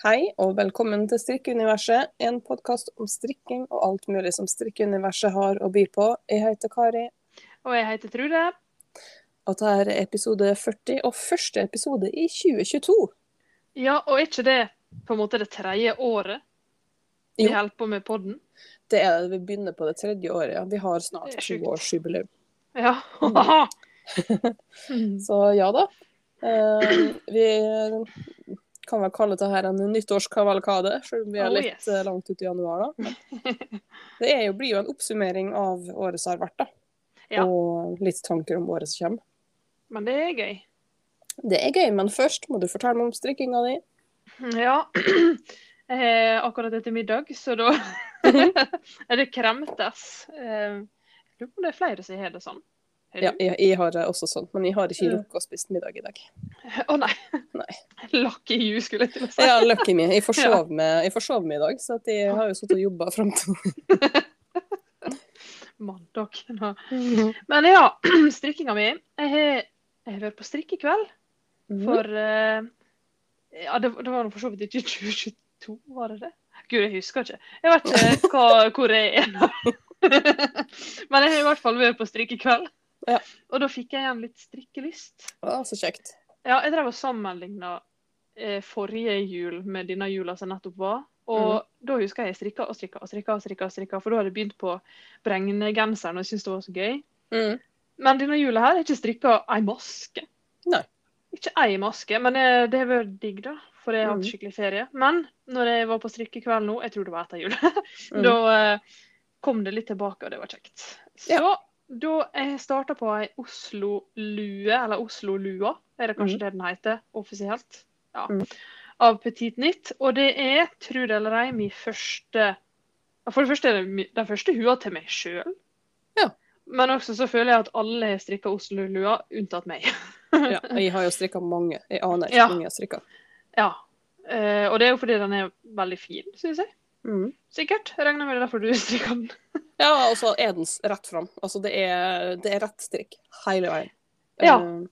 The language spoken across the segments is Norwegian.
Hei og velkommen til Strikkeuniverset, en podkast om strikking og alt mulig som strikkeuniverset har å by på. Jeg heter Kari, Og jeg heter Trude. og dette er episode 40 og første episode i 2022. Ja, og er ikke det på en måte det tredje året vi Jo. holder på med podden? Det er det vi begynner på det tredje året, ja. Vi har snart er års toårsjubileum. Ja. Så ja da. Uh, vi kan vel kalle dette en nyttårskavalkade, selv om vi er Oh, litt yes. eh, langt ute i januar. da. Men det jo, blir jo en oppsummering av året som har vært, da. Ja. Og litt tanker om året som kommer. Men det er gøy. Det er gøy, men først må du fortelle meg om strikkinga di. Ja. Eh, akkurat etter middag, så da er det kremtes. Eh, Jeg lurer på om det er flere som har det sånn. Ja, jeg, jeg har det også sånn, men jeg har ikke Ja. rukket å spise middag i dag. Å nei. Nei. Lucky you, skulle jeg til å si. Ja, lucky me. Jeg forsov meg, meg i dag, så jeg har jo sittet og jobba fram til Mandag. Nå. Men ja, strikkinga mi. Jeg har, jeg har vært på strikkekveld. Mhm. For uh, Ja, det, det var for så vidt ikke 2022, var det det? Gud, jeg husker ikke. Jeg vet ikke hva, hvor jeg er nå. Men jeg har i hvert fall vært på strikkekveld. Ja. Og da fikk jeg igjen litt strikkelyst. Å, så kjekt. Ja, jeg drev og sammenligna eh, forrige jul med denne jula som nettopp var. Og da husker jeg jeg strikka og strikka og strikka, og strikka, og strikka, for da hadde jeg begynt på bregnegenseren og jeg syntes det var så gøy. Mm. Men denne jula her er ikke strikka ei maske. Nei. Ikke ei maske, men det, det har vært digg, da. For jeg har hatt Mhm. skikkelig ferie. Men når jeg var på strikkekveld nå, jeg tror det var etter jul, Mm. da eh, kom det litt tilbake, og det var kjekt. Så Ja. Da jeg starta på ei Oslo-lue, eller Oslo-lua, er det kanskje det den heter offisielt, ja, Mm. av Petit Nytt. Og det er, tro det eller ei, min første For det første er det den første hua til meg sjøl. Ja. Men også så føler jeg at alle har strikka Oslo-lua, unntatt meg. Ja, jeg har jo strikka mange. Jeg aner ikke Ja. mange jeg har strikka. Ja. Eh, og det er jo fordi den er veldig fin, syns jeg. Mm. Sikkert. Jeg regner med det er derfor du strikker den. Ja, og så er den rett fram. Altså, det er, det er rett strikk hele veien. Ja. Eh,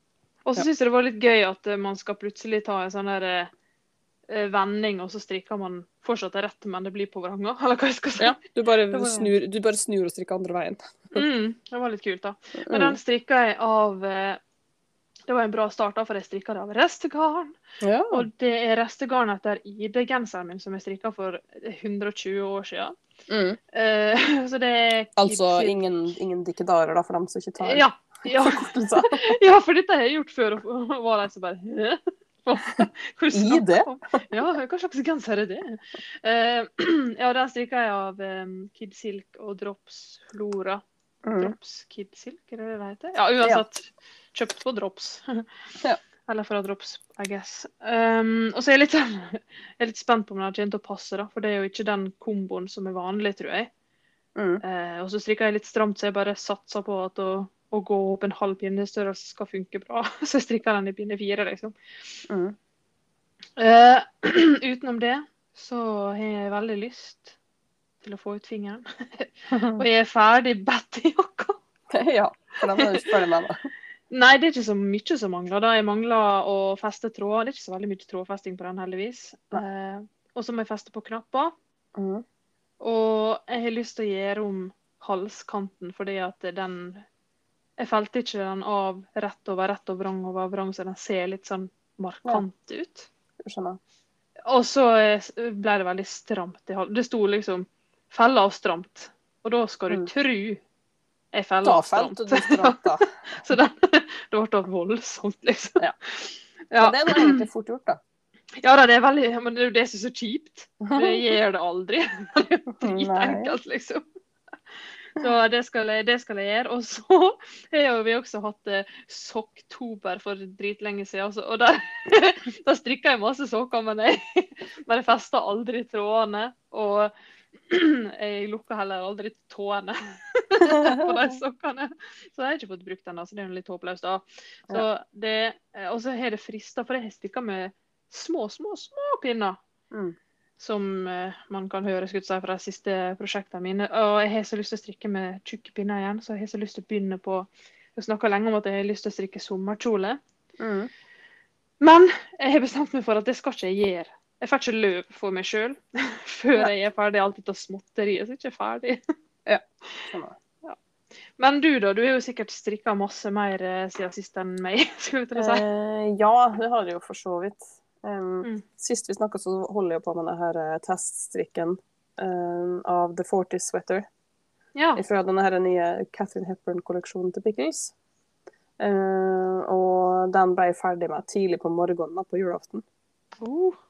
Og så Ja. syns jeg det var litt gøy at eh, man skal plutselig ta en sånn der eh, vending, og så strikker man fortsatt rett, men det blir på vranga, eller hva jeg skal si. ja, du bare, var- snur, du bare snur og strikker andre veien. Mm, det var litt kult, da. Men Mm. den strikka jeg av eh, Det var en bra start, da, for jeg strikka det av restegarn. Ja. Og det er restegarn etter ID-genseren min som jeg strikka for 120 år siden. Mm. Uh, så det er Altså ingen, ingen dikkedarer, da, for dem som ikke tar Ja. Ja. ja, for dette har jeg gjort før, og var de som bare ID? Ja, hva slags genser er det? Uh, ja, den strikka jeg av um, Kid Silk og Drops Flora. Mm. Drops Kid Silk, er det det heter? Ja, uansett. Kjøpt på Drops. Ja. Eller fra Drops, I guess. Um, og så er jeg litt, jeg er litt spent på om den kommer til å passe, da, for det er jo ikke den komboen som er vanlig, tror jeg. Mm. Uh, og så strikker jeg litt stramt, så jeg bare satser på at å, å gå opp en halv pinnestørrelse skal funke bra. Så jeg strikker den i pinne fire, liksom. Mm. Uh, utenom det så har jeg veldig lyst til å få ut fingeren. Og jeg er ferdig bedt i jakka. ja, for den må du spørre meg, det. Nei, det er ikke så mye som mangler. da. Jeg mangler å feste tråd. Det er ikke så veldig mye trådfesting på den, heldigvis. Eh, og så må jeg feste på knapper. Mm. Og jeg har lyst til å gjøre om halskanten, fordi at den Jeg felte ikke den av rett over rett og vrang over vrang, så den ser litt sånn markant ut. Skjønner. Og så eh, ble det veldig stramt i halsen. Det sto liksom 'felle av stramt'. Og da skal du Mm. tru jeg feller Da felte du stramt, da. så det, det ble voldsomt, liksom. Ja. Ja. Men det er egentlig fort gjort, da. ja da, det er veldig Men det er jo det som er så kjipt. Det gjør det aldri. Det er jo dritenkelt, liksom. Så det skal, jeg, det skal jeg gjøre. Og så har vi også hatt eh, sokktober for dritlenge siden. Altså, og der, der strikka jeg masse sokker, men jeg, men jeg festa aldri trådene. Og jeg lukker heller aldri tåene på de sokkene. Så jeg har ikke fått brukt den, så det er jo litt håpløst. da. Så det, eh, Og så har det frista, for jeg har stikka med små, små, små pinner. Mm. Som eh, man kan høre seg fra de siste prosjektene mine. Og jeg har så lyst til å strikke med tjukke pinner igjen, så jeg har så lyst til å begynne på Jeg snakka lenge om at jeg har lyst til å strikke sommerkjole. Mm. Men jeg har bestemt meg for at det skal ikke jeg gjøre Jeg får ikke løp for meg sjøl før Nei. jeg er ferdig. Alltid til småtteriet så jeg er ikke ferdig. Skjønner. Men du da, du har jo sikkert strikka masse mer eh, siden sist enn meg, skulle jeg si. Eh, ja, det har jeg jo for så vidt. Um, Mm. Sist vi snakka, så holder jeg på med denne her teststrikken um, av The Forty Sweater. Ja. Fra denne her nye Catherine Hepburn-kolleksjonen til Pickles. Uh, og den ble jeg ferdig med tidlig på morgenen da, på julaften. Oh, Eh,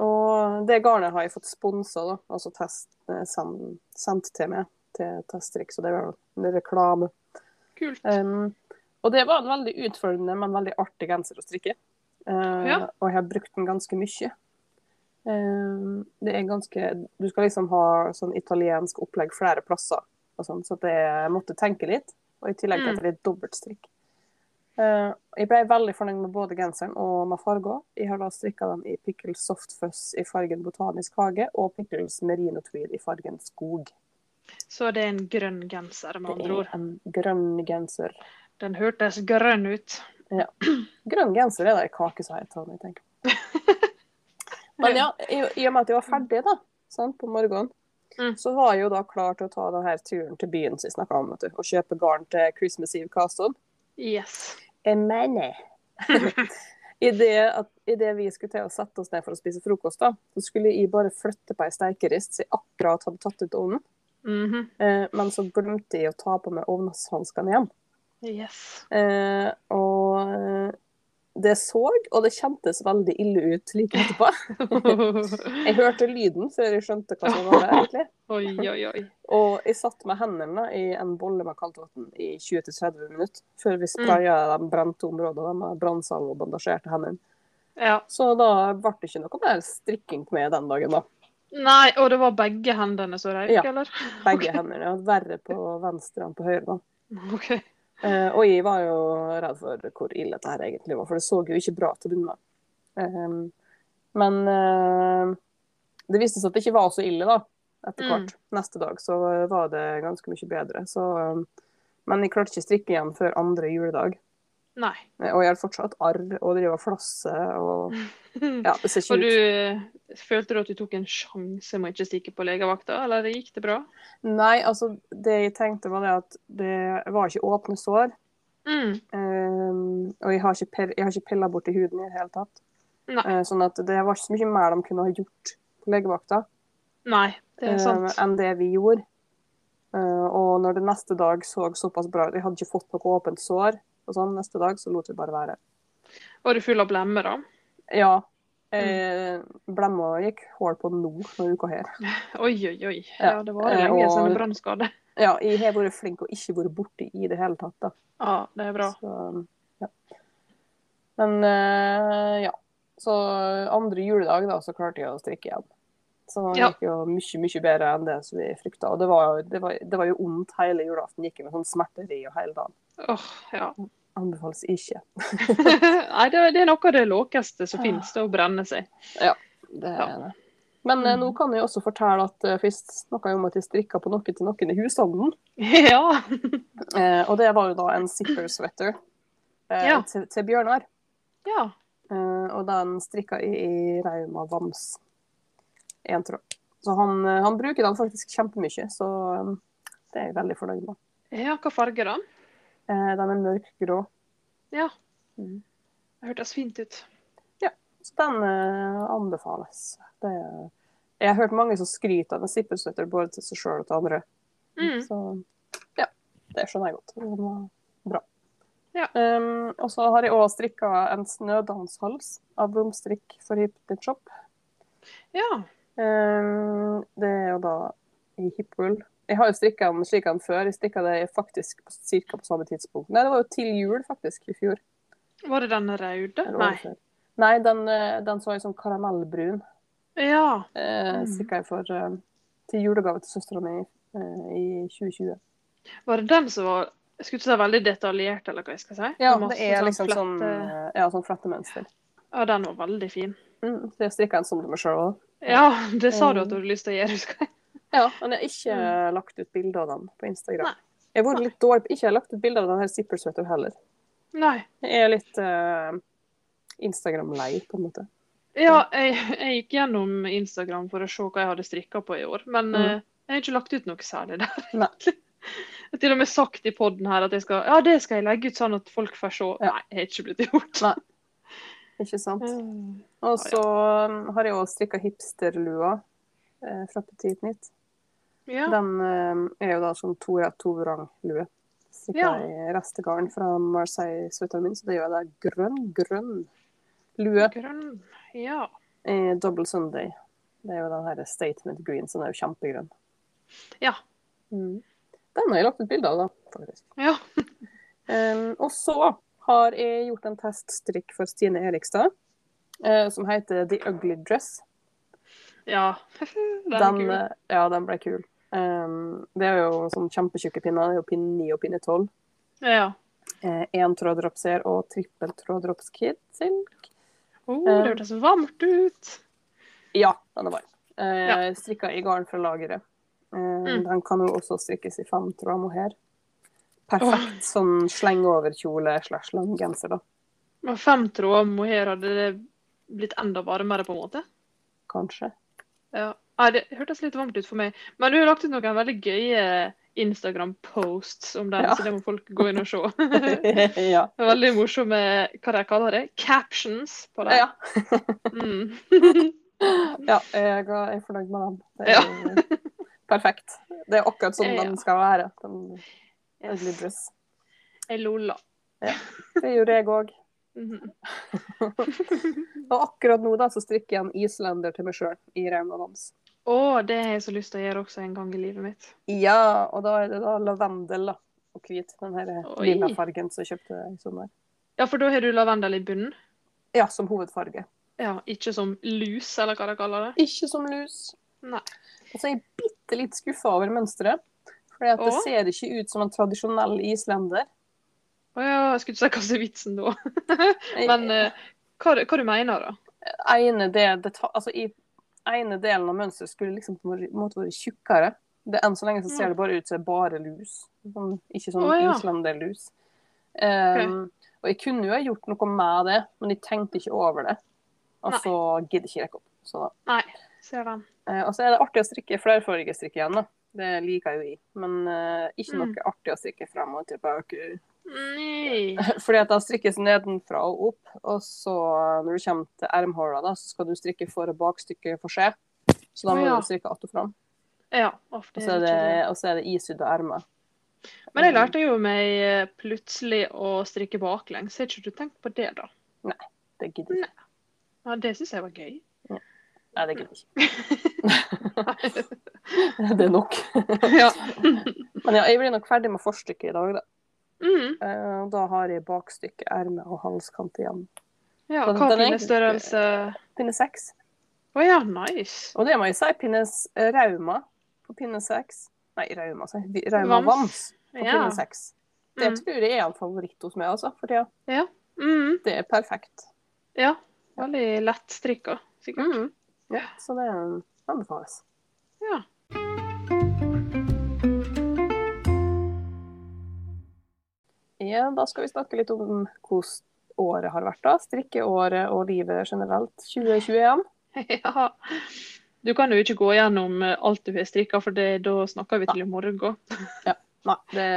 og det garnet har jeg fått sponsa, da. Altså test, eh, sendt til meg til teststrikk, så det var en reklame. kult. Um, og det var en veldig utfordrende, men veldig artig genser å strikke. Uh, Ja. Og jeg har brukt den ganske mye. Det er ganske Du skal liksom ha sånn italiensk opplegg flere plasser, og sånn, så det, jeg måtte tenke litt. Og i tillegg til at det er dobbeltstrikk. Eh, jeg ble veldig fornøyd med både genseren og med farga. Jeg har da strikka den i Pickles Soft Fuzz i fargen Botanisk hage og Pickles Merino Tweed i fargen Skog. Så det er en grønn genser, med Det er en grønn genser. Den hørtes grønn ut. Grønn genser er det ei kake som heter, jeg tenker. Men ja, i, i og med at jeg var ferdig da, sant, på morgenen, Mm. så var jeg jo da klar til å ta denne turen til byen som jeg snakka om, og kjøpe garn til Christmas Eve Castle. Yes. Jeg mener I det, at, I det vi skulle til å sette oss ned for å spise frokost, da, så skulle jeg bare flytte på ei steikerist som jeg akkurat hadde tatt ut ovnen. Mhm. Eh, men så glemte jeg å ta på meg ovnshanskene igjen. Yes. Eh, og eh, det så, og det kjentes veldig ille ut like etterpå. Jeg hørte lyden før jeg skjønte hva som var det, egentlig. oi, oi, oi. Og jeg satt med hendene i en bolle med kaldt vann i 20-30 minutter, før vi spraya de brente områdene med brannsalve og bandasjerte hendene. Ja. Så da ble det ikke noe mer strikking med den dagen, da. Nei, og det var begge hendene som røyk, Ja. eller? Begge hendene. Ja. Verre på venstre enn på høyre, da. OK. Eh, og jeg var jo redd for hvor ille dette her egentlig var, for det så jo ikke bra til å begynne med. Eh, men eh, det viste seg at det ikke var så ille, da. Etter Mm. hvert. Neste dag så var det ganske mye bedre. Så, eh, men jeg klarte ikke å strikke igjen før andre juledag. Nei. Eh, Og jeg har fortsatt arr og driver og flasser og Ja, det ser ikke Og ut. du eh, følte du at du tok en sjanse med å ikke stikke på legevakta, eller gikk det bra? Nei, altså det jeg tenkte var det at det var ikke åpne sår. Mm. Um, og jeg har ikke, jeg har ikke pilla borti huden i det hele tatt. Eh, sånn at det var ikke så mye mer de kunne ha gjort på legevakta Nei, det er sant. sant. enn det vi gjorde. Uh, og når det neste dag så såpass bra ut, jeg hadde ikke fått noe åpent sår, og sånn neste dag, så lot vi bare være. Var du full av blemmer, da? Ja. Eh, Blemma gikk hull på nå denne uka her. Oi, oi, oi. Ja, Ja, det var eh, lenge og- siden brannskade. Ja, jeg har vært flink og ikke vært borti i det hele tatt, da. Ja, det er bra. Så, ja. Men eh, ja. Så andre juledag da, så klarte jeg å strikke igjen. Så det gikk jo mye, mye bedre enn det som vi frykta. Og det var, jo- det, var, det var jo ondt hele julaften. Gikk med sånn smerteri og hele dagen. Åh, ja. Anbefales ikke. Nei, det, det er noe av det låkeste som finnes, det å brenne seg. Ja, Det er det. Men eh, nå kan jeg også fortelle at først snakka jeg om at jeg strikka på noe til noen i husstanden. Ja. Eh, og det var jo da en zipper sweater eh, Ja. til, til Bjørnar. ja. Eh, og den strikka i, i Rauma Vams. Én tråd. Så han, eh, han bruker den faktisk kjempemye, så eh, det er jeg veldig fornøyd med. Ja, hva farge da? Eh, den er mørkgrå. Ja. Mm. Det hørtes fint ut. Så den eh, anbefales. Det, jeg har hørt mange som skryter av en zippersweater både til seg sjøl og til andre. Mm. Så ja, det skjønner jeg godt. Den var bra. Ja. Um, og så har jeg òg strikka en snødanshals av Blomstrikk for Hypnit Shop. Ja. Um, det er jo da i hipwool. Jeg har jo strikka den slik den før. Jeg strikka det faktisk ca. på samme tidspunkt. Nei, det var jo til jul, faktisk, i fjor. Var det den røde? Nei. Nei, den, eh, den så jeg som karamellbrun. Ja. Eh, Mm. strikka jeg for eh, til julegave til søstera mi eh, i 2020. Var det den som var jeg skulle ikke si veldig detaljert, eller hva jeg skal si? Ja, det er liksom sånn, flette- sånn, ja, sånn flettemønster. Ja, den var veldig fin. Mm, så jeg strikka en sånn til meg sjøl òg. Ja, det sa du Mm. at du hadde lyst til å gjøre, husker jeg. Ja, men jeg har ikke lagt ut bilde av dem på Instagram. Nei. Jeg har litt dårlig på ikke har lagt ut bilde av den her zipper heller. Nei. Jeg er litt uh, Instagram-lei, på en måte. Ja, jeg, jeg gikk gjennom Instagram for å se hva jeg hadde strikka på i år, men Mm. uh, jeg har ikke lagt ut noe særlig der. Nei. Jeg har til og med sagt i poden her at jeg skal, ja, det skal jeg legge ut sånn at folk får se. Nei, jeg har ikke blitt gjort. Nei. Ikke sant. Og så um, har jeg òg strikka hipsterlua eh, fra Petit Nytt. Ja. Den eh, er jo da sånn to rett to vrang-lue. Strikka Ja. i restegarn fra Marseille-sweateren min, så det gjør jeg da grønn, grønn lue Grønn. Ja. i Double Sunday. Det er jo den her Statement Green, så den er jo kjempegrønn. Ja. Mm. Den har jeg lagt ut bilde av, da, faktisk. Ja. Um, og så har jeg gjort en teststrikk for Stine Erikstad, eh, som heter The Ugly Dress. ja. Den Den, kul. eh, ja, den ble kul. Um, det er jo sånn kjempetjukke pinner. Det er jo pinne 9 og pinne 12. Ja. Eh, en tråddropser og trippeltråddrops tråddropskid silk. Oh, det hørtes varmt ut. Ja, den er varm. Eh, Ja. Strikka i garn fra lageret. Eh, Mm. Den kan jo også strikkes i fem tråder mohair. Perfekt sånn sleng-over-kjole slash lang genser, da. Med fem tråder mohair hadde det blitt enda varmere, på en måte. Kanskje. Ja. Nei, det hørtes litt varmt ut for meg. Men du har lagt ut noen veldig gøye Instagram-posts om den, Ja. så det må folk gå inn og se. ja. Veldig morsomme hva de kaller det, captions på det. ja. Mm. Ja, jeg er fornøyd med den. Det er perfekt. Det er akkurat sånn Ja. den skal være. Den ugly blir buss. Jeg Ja. Det gjorde jeg òg. Mhm. Og akkurat nå da, så strikker jeg en islender til meg sjøl i Rauma Vams. Å, det har jeg så lyst til å gjøre også en gang i livet mitt. Ja, og da er det da lavendel da, og hvit. Den her Oi. lilla fargen som jeg kjøpte i sommer. Ja, for da har du lavendel i bunnen. Ja, som hovedfarge. Ja, ikke som lus, eller hva de kaller det. Ikke som lus. Nei. Og så er jeg bitte litt skuffa over mønsteret. For det ser ikke ut som en tradisjonell islender. Å ja, jeg skulle ikke si hva er vitsen da. Men eh, hva, hva du mener da? ene, del, det, altså, i ene delen av mønsteret skulle liksom på en måte vært tjukkere. Det, enn så lenge så ser det bare ut som det er bare lus. Sånn, ikke sånn oh, ja. islanderlus. Um, Og jeg kunne jo ha gjort noe med det, men jeg tenkte ikke over det. Og så gidder ikke rekke opp. Så, da. Nei, ser den. Uh, og så er det artig å strikke flerfargestrikk igjen, da. Det liker jo jeg. Men uh, ikke Mm. noe artig å strikke frem og tilbake. Nei. Fordi at da strikkes nedenfra og opp, og så når du kommer til ermhåla, da, så skal du strikke for- og bakstykke for seg. Så da må ja. du strikke att og fram. Ja, ofte Og så er det, og så er det isydde ermer. Men jeg lærte jo meg eh, plutselig å strikke baklengs. Har ikke du tenkt på det, da? Nei, Det gidder jeg ikke. Ja, Det syns jeg var gøy. Nei, det gidder jeg ikke. det er nok. ja. Men ja, jeg blir nok ferdig med forstykket i dag, da. Mm. Eh, da har jeg bakstykke, erme og halskant igjen. ja hva er pinnestørrelse Pinne seks. Å ja, nice. Og det må jeg si, pinnes rauma på pinne seks. Nei, rauma, sier jeg. Rauma Vams. vams på Ja. pinne seks. Det Mm. tror jeg er en favoritt hos meg, altså. For tida. Mm. Det er perfekt. ja. Veldig lett strikka, sikkert. Mm. Ja, så det anbefales. Ja. Ja, da skal vi snakke litt om hvordan året har vært. da. Strikkeåret og livet generelt. 2021. ja. Du kan jo ikke gå gjennom alt du har strikka, for det, da snakker vi til i morgen. Ja. Nei, det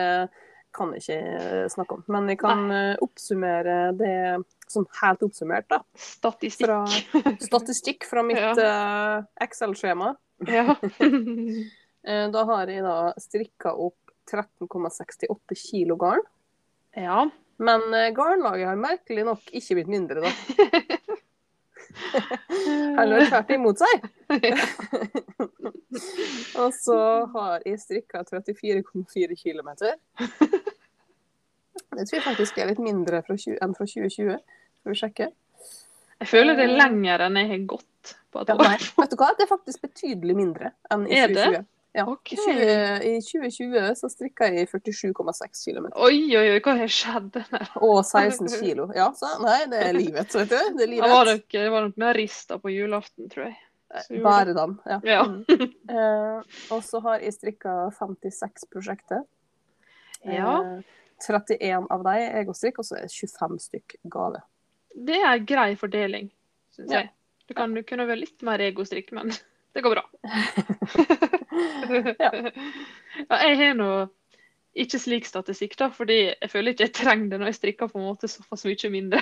kan jeg ikke eh, snakke om. Men jeg kan Nei. oppsummere det sånn helt oppsummert, da. Statistikk. Fra statistikk fra mitt eh, Excel-skjema. ja. Eh, da har jeg da strikka opp 13,68 kilo garn. ja. Men eh, garnlaget har merkelig nok ikke blitt mindre, da. Heller tvert imot seg. Og så har jeg strikka 34,4 km. Det tror jeg faktisk er litt mindre fra 20, enn fra 2020. Skal vi sjekke? Jeg føler det er lenger enn jeg har gått på et Ja, år. nei, vet du hva? Det er faktisk betydelig mindre enn i Er det? 2020. Ja. Okay. I, 20, I 2020 så strikka jeg 47,6 km. Oi, oi, oi, hva har skjedd? Og 16 kilo. Ja, så nei, det er livet, vet du. Det er livet. var nok, det var nok mer rista på julaften, tror jeg. Bare den. Ja. Ja. Eh, og så har jeg strikka 56 prosjekter. Ja. Uh, 31 av dem er jeg og så er 25 stykk gave. Det er grei fordeling, syns Ja. jeg. Du kan kunne være litt mer egostrikk, men det går bra. Ja. ja, jeg har nå ikke slik statistikk, da, fordi jeg føler ikke jeg trenger det når jeg strikker på en måte såpass mye mindre.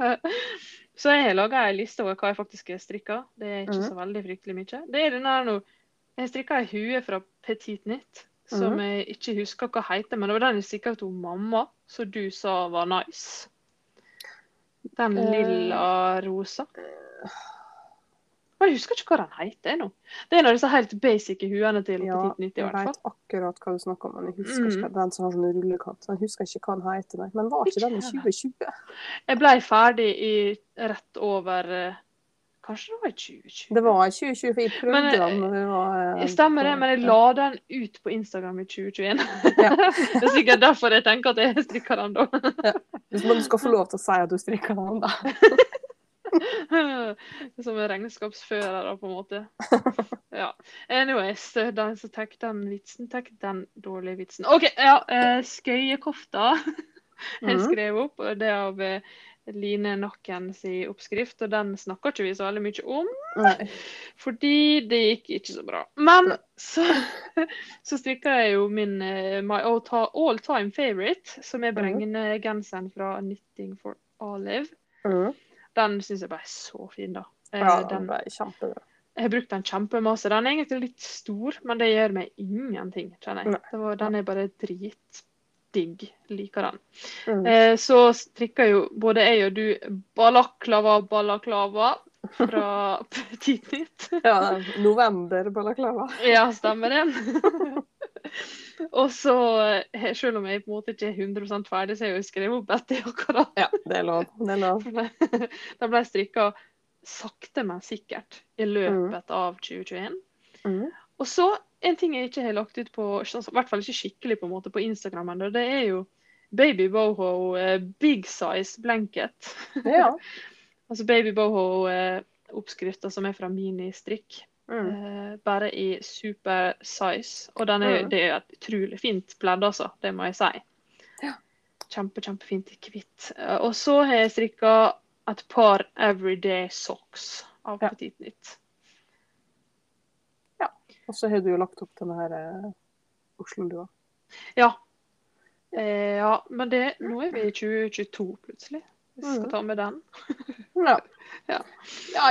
så jeg har laga ei liste over hva jeg faktisk har strikka. Det er ikke Mhm. så veldig fryktelig mye. Det er den der nå Jeg strikka ei hue fra Petit Nytt som Mhm. jeg ikke husker hva heter, men det var den jeg strikka til mamma, som du sa var nice. Den Eh. lilla rosa. Men jeg husker ikke hva den heter nå. Det er en av disse helt basic huene til Ja, Petit i jeg hvert fall. vet akkurat hva du snakker om, men jeg husker Mm. ikke den som har sånn rullekant. Jeg husker ikke hva den heter, nei. Men var ikke Ikke den i 2020? Jeg ble ferdig i rett over eh, Kanskje det var i 2020? Det var i 2020, for jeg prøvde Men, eh, den Men det var jeg Stemmer det, men jeg la den ut på Instagram i 2021. Ja. det er sikkert derfor jeg tenker at jeg strikker den da. Hvis man skal få lov til å si at du strikker den, da. Som en regnskapsfører, da, på en måte. Ja. Anyways, den som tar den vitsen, tar den dårlige vitsen. OK, ja. eh, Skøyekofta jeg Mhm. skrev opp. og Det er av eh, Line Nakken si oppskrift, og den snakker ikke vi så veldig mye om. Nei. Fordi det gikk ikke så bra. Men så, så strikka jeg jo min eh, my all time favorite, som er brengende genseren fra Knitting for Olive. Mm. Den syns jeg bare er så fin, da. Eh, Ja, den den, ble kjempebra. jeg har brukt den kjempemasse. Den er egentlig litt stor, men det gjør meg ingenting, kjenner jeg. Det var, den er bare dritdigg. Liker den. Mm. Eh, så strikker jo både jeg og du balaklava balaklava fra Petit Nytt. Ja, november-balaklava. Ja, stemmer det. og så, eh, selv om jeg på en måte ikke er 100 ferdig, så har jeg jo skrevet opp Betty akkurat. Ja, det er lov. Det er lov. Da ble strikka sakte, men sikkert i løpet av 2021. Mm. Og så en ting jeg ikke har lagt ut på, sånn- i hvert fall ikke skikkelig på en måte på Instagram ennå, det er jo Baby Boho eh, big size blanket. Ja. Altså Baby Boho-oppskrifta som er fra Ministrikk. Mm. Eh, bare i super size. Og den er, Mm. det er et utrolig fint pledd, altså. Det må jeg si. Ja. Kjempe, kjempefint i hvitt. Eh, og så har jeg strikka et par Everyday Socks av Ja. Petit Nytt. Ja. Og så har du jo lagt opp denne her eh, Oslo-lua. Ja. Eh, ja, men det, nå er vi i 2022 plutselig. Vi skal Mm. ta med den. Ja. Ja. Ja,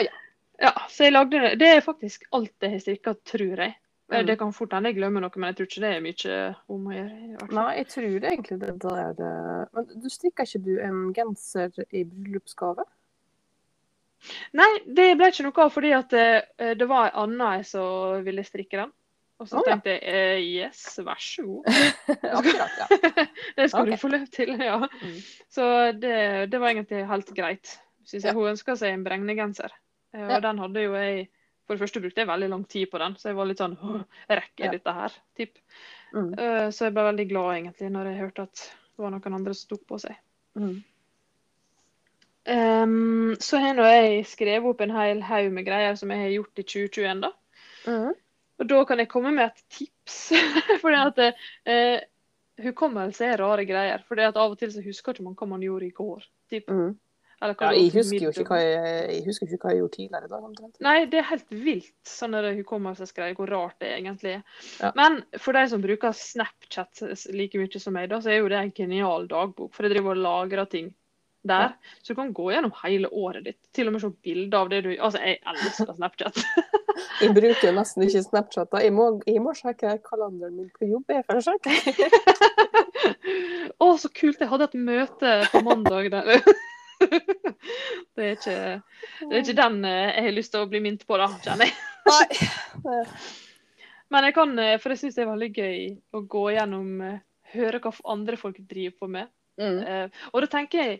ja. Så jeg lagde det. Det er faktisk alt jeg har strikka, tror jeg. Eh, Mm. Det kan fort hende jeg glemmer noe, men jeg tror ikke det er mye om å gjøre. Nei, jeg tror det egentlig det der eh, Men du strikker ikke du en genser i bryllupsgave? Nei, det ble ikke noe av fordi at det, det var ei anna jeg som ville strikke den. Og så Å, ja. tenkte jeg eh, yes, vær så god. Akkurat, ja. Det skal okay. du få lov til, ja. Mm. Så det, det var egentlig helt greit. Synes jeg. Ja. Hun ønska seg en bregnegenser, eh, og Ja. den hadde jo jeg For det første brukte jeg veldig lang tid på den, så jeg var litt sånn Jeg Rekker Ja. dette her? Typ. Mm. Eh, Så jeg ble veldig glad egentlig når jeg hørte at det var noen andre som tok på seg. Mm. Um, så har nå jeg skrevet opp en hel haug med greier som jeg har gjort i 2021. da. Mm. Og da kan jeg komme med et tips. Fordi at eh, hukommelse er rare greier. Fordi at av og til så husker ikke man hva man gjorde i går. Typ. Mm. Ja, jeg husker jo ikke hva jeg, jeg husker ikke hva jeg gjorde tidligere i dag. omtrent. Nei, det er helt vilt, sånne hukommelsesgreier, hvor rart det egentlig er. Ja. Men for de som bruker Snapchat like mye som meg, da, så er jo det en genial dagbok. For jeg driver og lagrer ting der. Så du kan gå gjennom hele året ditt. Til og med se bilder av det du Altså, jeg elsker Snapchat. Jeg bruker nesten ikke Snapchat. da. Jeg må, jeg må sjekke kalenderen min på jobb. Jeg, for å sjekke. Å, så kult! Jeg hadde et møte på mandag der. Det er ikke, det er ikke den eh, jeg har lyst til å bli minnet på, da, kjenner jeg. Men jeg kan, eh, for jeg syns det er veldig gøy å gå gjennom eh, Høre hva andre folk driver på med. Mm. Og da tenker jeg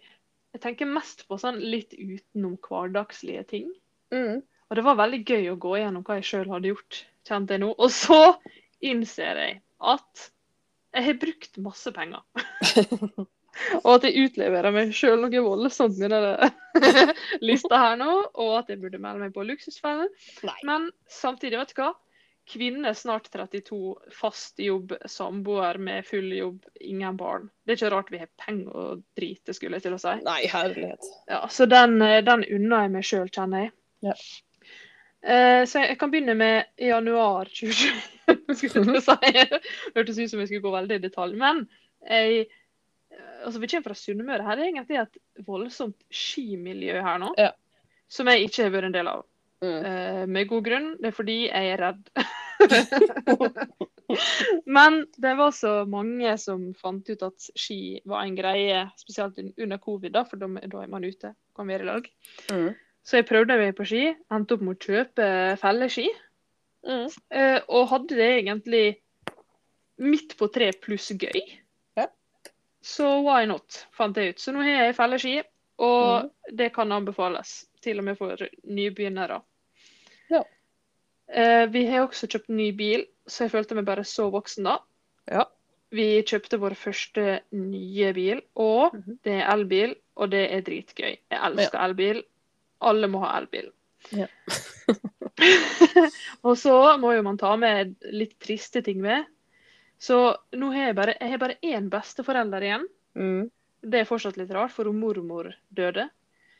jeg tenker mest på sånn litt utenom hverdagslige ting. Mm. Og det var veldig gøy å gå gjennom hva jeg sjøl hadde gjort, kjente jeg nå. Og så innser jeg at jeg har brukt masse penger. og at jeg utleverer meg sjøl noe voldsomt med denne lista her nå, og at jeg burde melde meg på Luksusfellen. Men samtidig, vet du hva? Kvinne, snart 32, fast jobb, samboer med full jobb, ingen barn. Det er ikke rart vi har penger og drite, skulle jeg til å si. Nei, herlighet. Ja, så den, eh, den unner jeg meg sjøl, kjenner jeg. Ja. Uh, så jeg kan begynne med januar 2020. skulle jeg si. Hørtes ut som jeg skulle gå veldig i detalj. Men jeg altså vi kommer fra Sunnmøre. Her er egentlig et voldsomt skimiljø her nå. Ja. Som jeg ikke har vært en del av. Mm. Uh, med god grunn. Det er fordi jeg er redd. Men det var så mange som fant ut at ski var en greie, spesielt under covid, da, for da, er man ute, kan være i lag. Mm. Så jeg prøvde meg på ski, endte opp med å kjøpe felleski. Mm. Uh, og hadde det egentlig midt på tre pluss gøy. Ja. Så why not, fant jeg ut. Så nå har jeg felleski, og det kan anbefales. Til og med for nybegynnere. Ja. Eh, vi har også kjøpt ny bil, så jeg følte meg bare så voksen da. Ja. Vi kjøpte vår første nye bil, og Mhm. det er elbil, og det er dritgøy. Jeg elsker elbil. Alle må ha elbil. Ja. og så må jo man ta med litt triste ting med. Så nå har jeg bare, jeg har bare én besteforelder igjen. Mm. Det er fortsatt litt rart, for hun mormor døde.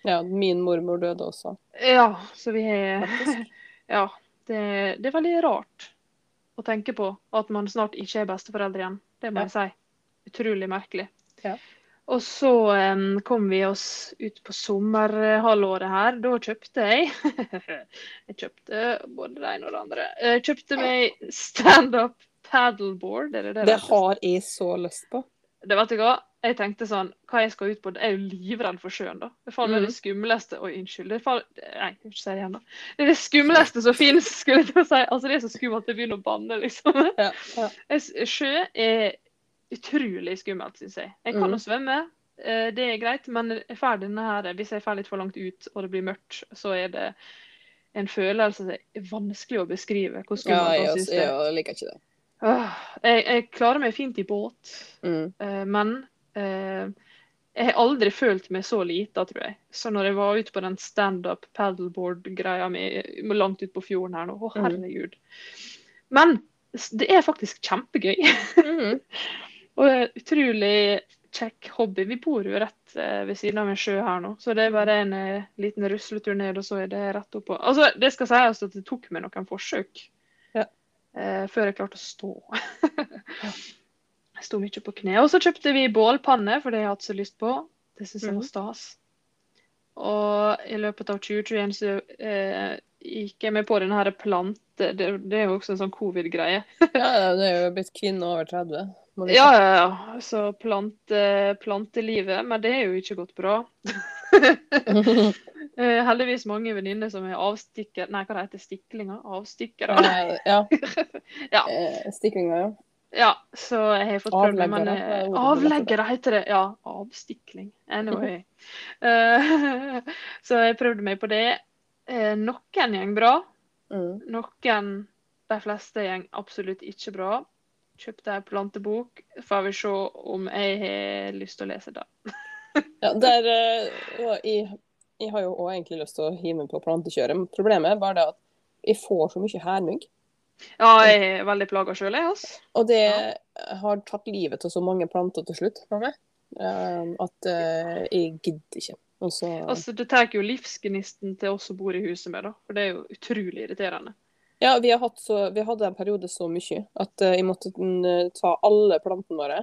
Ja, min mormor døde også. Ja, så vi har Ja. Det, det er veldig rart å tenke på at man snart ikke er besteforeldre igjen. Det må Ja. jeg si. Utrolig merkelig. Ja. Og så um, kom vi oss ut på sommerhalvåret her. Da kjøpte jeg Jeg kjøpte både det ene og det andre. Jeg kjøpte meg standup paddleboard. Er det det Det har jeg så lyst på. Det vet du hva? Jeg tenkte sånn, hva jeg skal ut på, jeg er jo livredd for sjøen da. Det er Mhm. det skumleste, oi unnskyld, det er faen, nei, jeg ikke si det igjen da. Det er det skumleste som finnes, skulle jeg til å si. Altså det er så skummelt at jeg begynner å banne, liksom. Ja, ja. Sjø er utrolig skummelt, synes jeg. Jeg kan jo jo svømme, eh, det er greit, men jeg her, hvis jeg fer litt for langt ut og det blir mørkt, så er det en følelse som er vanskelig å beskrive hvor Ja, skummelt jeg, jeg synes jeg liker ikke det. Jeg, jeg klarer meg fint i båt, Mm. Eh, men eh, jeg har aldri følt meg så lita, tror jeg. Så når jeg var ute på den standup paddleboard-greia mi langt ut på fjorden her nå, å Mhm. herregud. Men det er faktisk kjempegøy. Mm. Og utrolig kjekk hobby. Vi bor jo rett eh, ved siden av en sjø her nå, så det er bare en eh, liten rusletur ned, og så er det rett oppå. Altså, det skal sies at det tok meg noen forsøk. Eh, før jeg klarte å stå. Jeg sto mye på kne. Og så kjøpte vi bålpanne, for det har jeg hatt så lyst på. Det syns jeg var Mhm. stas. Og i løpet av 2021 så eh, gikk jeg med på denne her plante... Det, det er jo også en sånn covid-greie. Ja, det er jo blitt kvinne over 30. må. Ja, ja, ja. Så plante, plantelivet. Men det er jo ikke gått bra. Eh, heldigvis mange venninner som er avstikker... Nei, hva det heter Stiklinger? Avstikkere. Eh, ja. Ja. Eh, Stiklinga, ja. Ja, så jeg har fått prøvd meg men Avleggere, heter det. Ja, avstikling. Anyway. uh, så jeg prøvde meg på det. Uh, Noen gjeng bra. Mm. Noen, de fleste gjeng absolutt ikke bra. Kjøpte ei plantebok. Får vi se om jeg har lyst til å lese det. Ja, der, uh, ja, jeg, har jo også egentlig lyst til å hive meg på plantekjøret. men Problemet er bare det at jeg får så mye hærmygg. Ja, jeg er veldig plaga sjøl, jeg. Altså. Og det Ja. har tatt livet av så mange planter til slutt for meg. eh, at eh, jeg gidder ikke. Også... altså, det tar jo livsgnisten til oss som bor i huset med, da. For det er jo utrolig irriterende. Ja, vi, så, vi hadde en periode så mye at eh, jeg måtte mm, ta alle plantene våre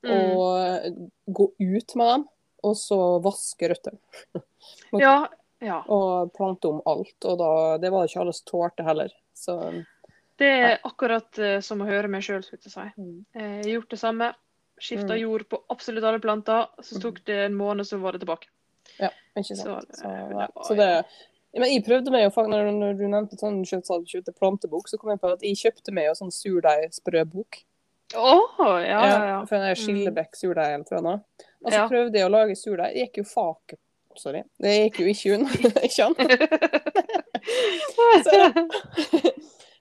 Mm. og gå ut med dem, og så vaske røttene. Ja, ja. Og plante om alt. Og da, det var det ikke alle som tålte heller. Så Det er akkurat eh, som å høre meg sjøl, skulle jeg si. Mm. Jeg har gjort det samme. Skifta Mm. jord på absolutt alle planter. Så tok det en måned, så var det tilbake. ja, ikke sant. Så, Så, det var- så det men jeg prøvde meg jo faktisk, når, når du nevnte sånn, kjøpt, kjøpte plantebok, så kom jeg på at jeg kjøpte meg jo sånn surdeigsprøbok. Å, ja, ja, ja. For den Mm. Skillebekk surdeig eller noe. Og så prøvde jeg å lage surdeig. Det gikk jo faket Sorry. Det gikk jo ikke unna. ikke sant?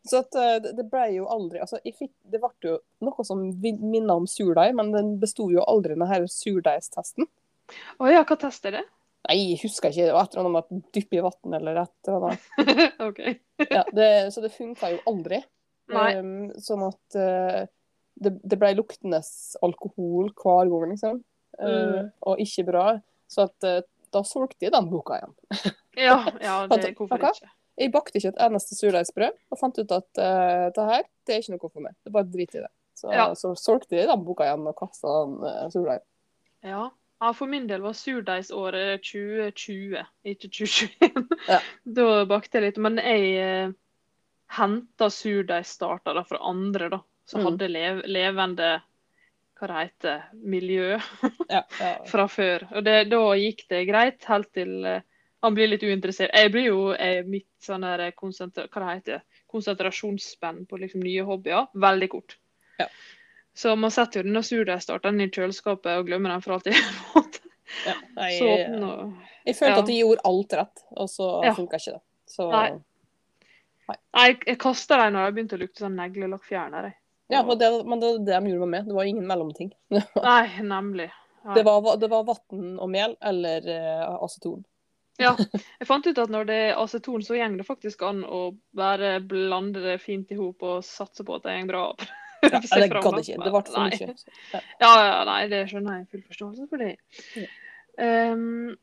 Så at eh, det- ble jo aldri Altså, fikk, det ble jo noe som minna om surdeig, men den besto jo aldri denne surdeigstesten. Å ja, hva test er det? Nei, jeg husker ikke. Det var et eller annet med dypp i vann eller et eller annet. OK. Ja, det, så det funka jo aldri. Nei. Um, sånn at eh, det, det ble luktende alkohol hver gang, liksom. Uh, Mm. Og ikke bra. Så at eh, da solgte jeg den boka igjen. Ja, ja det, hvorfor ikke? Jeg bakte ikke et eneste surdeigsbrød, og fant ut at uh, det her det er ikke noe for meg. Det er bare drit i det. Så, Ja. så solgte jeg den boka igjen og kasta den uh, surdeigen. Ja. ja, for min del var surdeigsåret 2020, ikke 2021. Ja. Da bakte jeg litt. Men jeg eh, henta surdeigstarter fra andre, da. Som Mm. hadde lev levende hva det heter, miljø Ja, ja. fra før. Og det, da gikk det greit, helt til eh, han blir litt uinteressert. Jeg blir jo jeg, mitt sånn konsentra hva det heter, konsentrasjonsspenn på liksom nye hobbyer veldig kort. Ja. Så man setter jo denne surdeigstarteren i kjøleskapet og glemmer den for alltid. ja. Nei, Så og jeg følte at de gjorde alt rett, og så Ja. funka ikke det. Så, Nei. Nei, jeg, jeg kasta dem når de begynte å lukte sånn neglelakkfjerner. Ja, og det, men det det de gjorde med. Det var ingen mellomting. Nei, nemlig. Nei. Det var, det var vann og mel eller uh, aceton. Ja, jeg fant ut at når det er aceton, så går det faktisk an å bare blande det fint i hop og satse på at det går bra. Ja, det gadd ikke. Det ble for mye. Ja. Ja, nei, det skjønner jeg. Full forståelse for det. Ja. Ehm,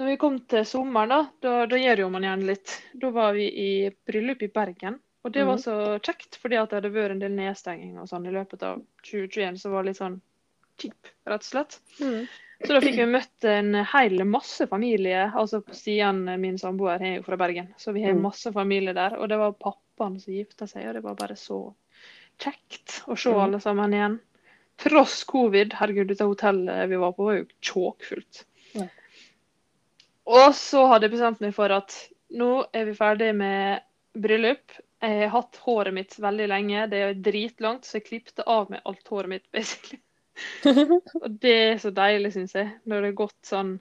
når vi kom til sommeren, da, da, da gjør jo man gjerne litt. Da var vi i bryllup i Bergen. Og det var Mhm. så kjekt, fordi at det hadde vært en del nedstenging og sånn i løpet av 2021, så var litt sånn kjip, rett og slett. Mm. Så da fikk vi møtt en hel masse familie. Altså på Stian, min samboer, er jo fra Bergen, så vi har Mm. masse familie der. Og det var pappaen som gifta seg, og det var bare så kjekt å se Mm. alle sammen igjen. Tross covid. Herregud, dette hotellet vi var på, var jo tjåkfullt. Ja. Og så hadde jeg bestemt meg for at nå er vi ferdig med bryllup. Jeg har hatt håret mitt veldig lenge, det er dritlangt, så jeg klippte av med alt håret mitt, basically. Og det er så deilig, syns jeg, når det er gått sånn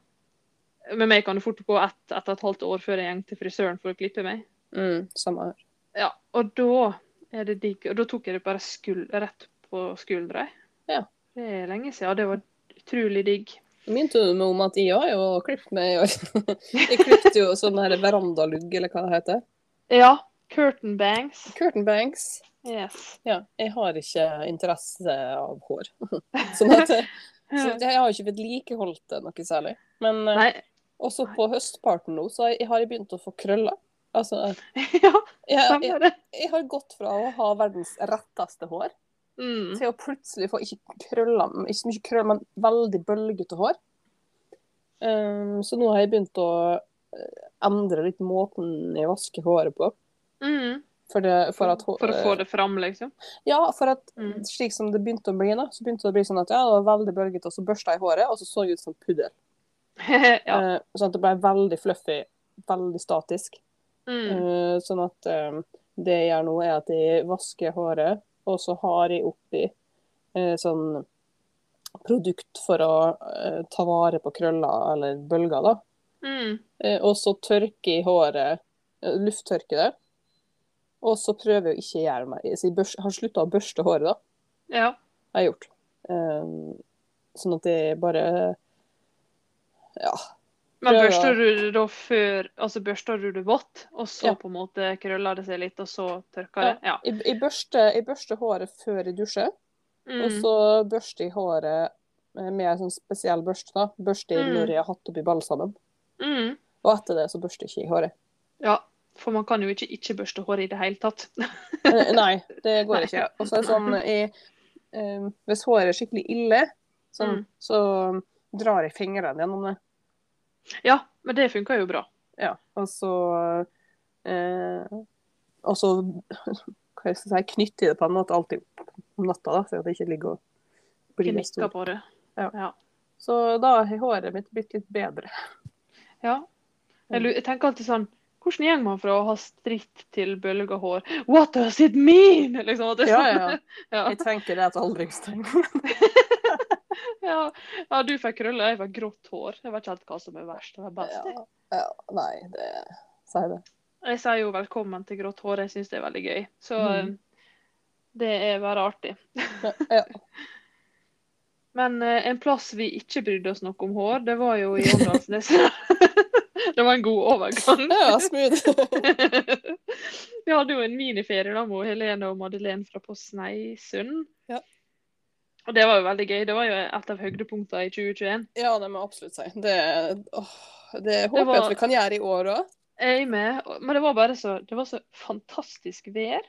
Med meg kan det fort gå ett, ett et halvt år før jeg går til frisøren for å klippe meg. Mm, samme her. Ja, og da er det digg. Og da tok jeg det bare skuld... rett på skuldra. Ja. Det er lenge siden. Det var utrolig digg. Det du meg om at jeg har jo klippet meg. Jeg klippet jo sånn verandalugg, eller hva det heter. Ja. Curtain bangs. Curtain banks. Yes. Ja, jeg har ikke interesse av hår. Sånn at så jeg har ikke vedlikeholdt det noe særlig. Men eh, Nei. også på høstparten nå, så jeg- har jeg begynt å få krøller. Altså, Ja, jeg, jeg, jeg har gått fra å ha verdens retteste hår Mm. til å plutselig få ikke krøller, ikke så mye krøller, men veldig bølgete hår. Um, så nå har jeg begynt å eh, endre litt måten jeg vasker håret på. Mm. For, det, for at For å få det fram, liksom. Ja, for at Mm. slik som det begynte å bli, da, så begynte det å bli sånn at ja, det var veldig bølgete, og så børsta jeg håret, og så så jeg ut som puddel. ja. uh, sånn at det ble veldig fluffy, veldig statisk. Mm. Uh, sånn at eh, det jeg gjør nå, er at jeg vasker håret, og så har jeg oppi uh, sånn produkt for å ta vare på krøller eller bølger, da. Mm. Og så tørker jeg håret, lufttørker det. Og så prøver jeg å ikke gjøre meg jeg har slutta å børste håret, da. Ja. Jeg Har gjort. Um, sånn at det bare Ja. Men børster du da før Altså børster du det vått, og så Ja. på en måte krøller det seg litt, og så tørker det? Ja. Jeg, jeg, børster, jeg børster håret før jeg dusjer. Og Mm. så børster jeg håret med en sånn spesiell børste. da. Børster jeg Mm. når jeg har hatt oppi balsamen. Mm. Og etter det så børster jeg ikke i håret. Ja, for man kan jo ikke ikke børste håret i det hele tatt. Eh, Nei, det går ikke. Og så er det sånn jeg, eh, Hvis håret er skikkelig ille, sånn, Mm. så drar jeg fingrene gjennom det. Ja, men det funker jo bra. Ja, og så eh, Og så hva skal jeg si, knytter jeg det på en måte alltid om natta, da, så det ikke ligger og blir Gnikker på det. Ja. Ja. Så da har håret mitt blitt litt bedre. ja. Jeg, jeg tenker alltid sånn Hvordan går man fra å ha stritt til bølga hår? What does it mean? Liksom, det Ja, ja, ja. Jeg tenker det er et aldringstegn. ja. ja, du fikk krøller, jeg fikk grått hår. Jeg vet ikke helt hva som er verst. Det er best. Ja, ja, nei, det Si det. Jeg sier jo velkommen til grått hår, jeg syns det er veldig gøy. Så Mhm. eh, det er bare artig. Ja. Men eh, en plass vi ikke brydde oss noe om hår, det var jo i Åndalsnes. Det var en god overgang. ja smooth. vi hadde jo en miniferie da med Helene og Madeleine fra på Sneisund. Ja. Og det var jo veldig gøy. Det var jo et av høydepunktene i 2021. Ja, det må jeg absolutt si. Det, åh, det håper jeg at vi kan gjøre i år òg. Jeg er med. Men det var bare så, det var så fantastisk vær.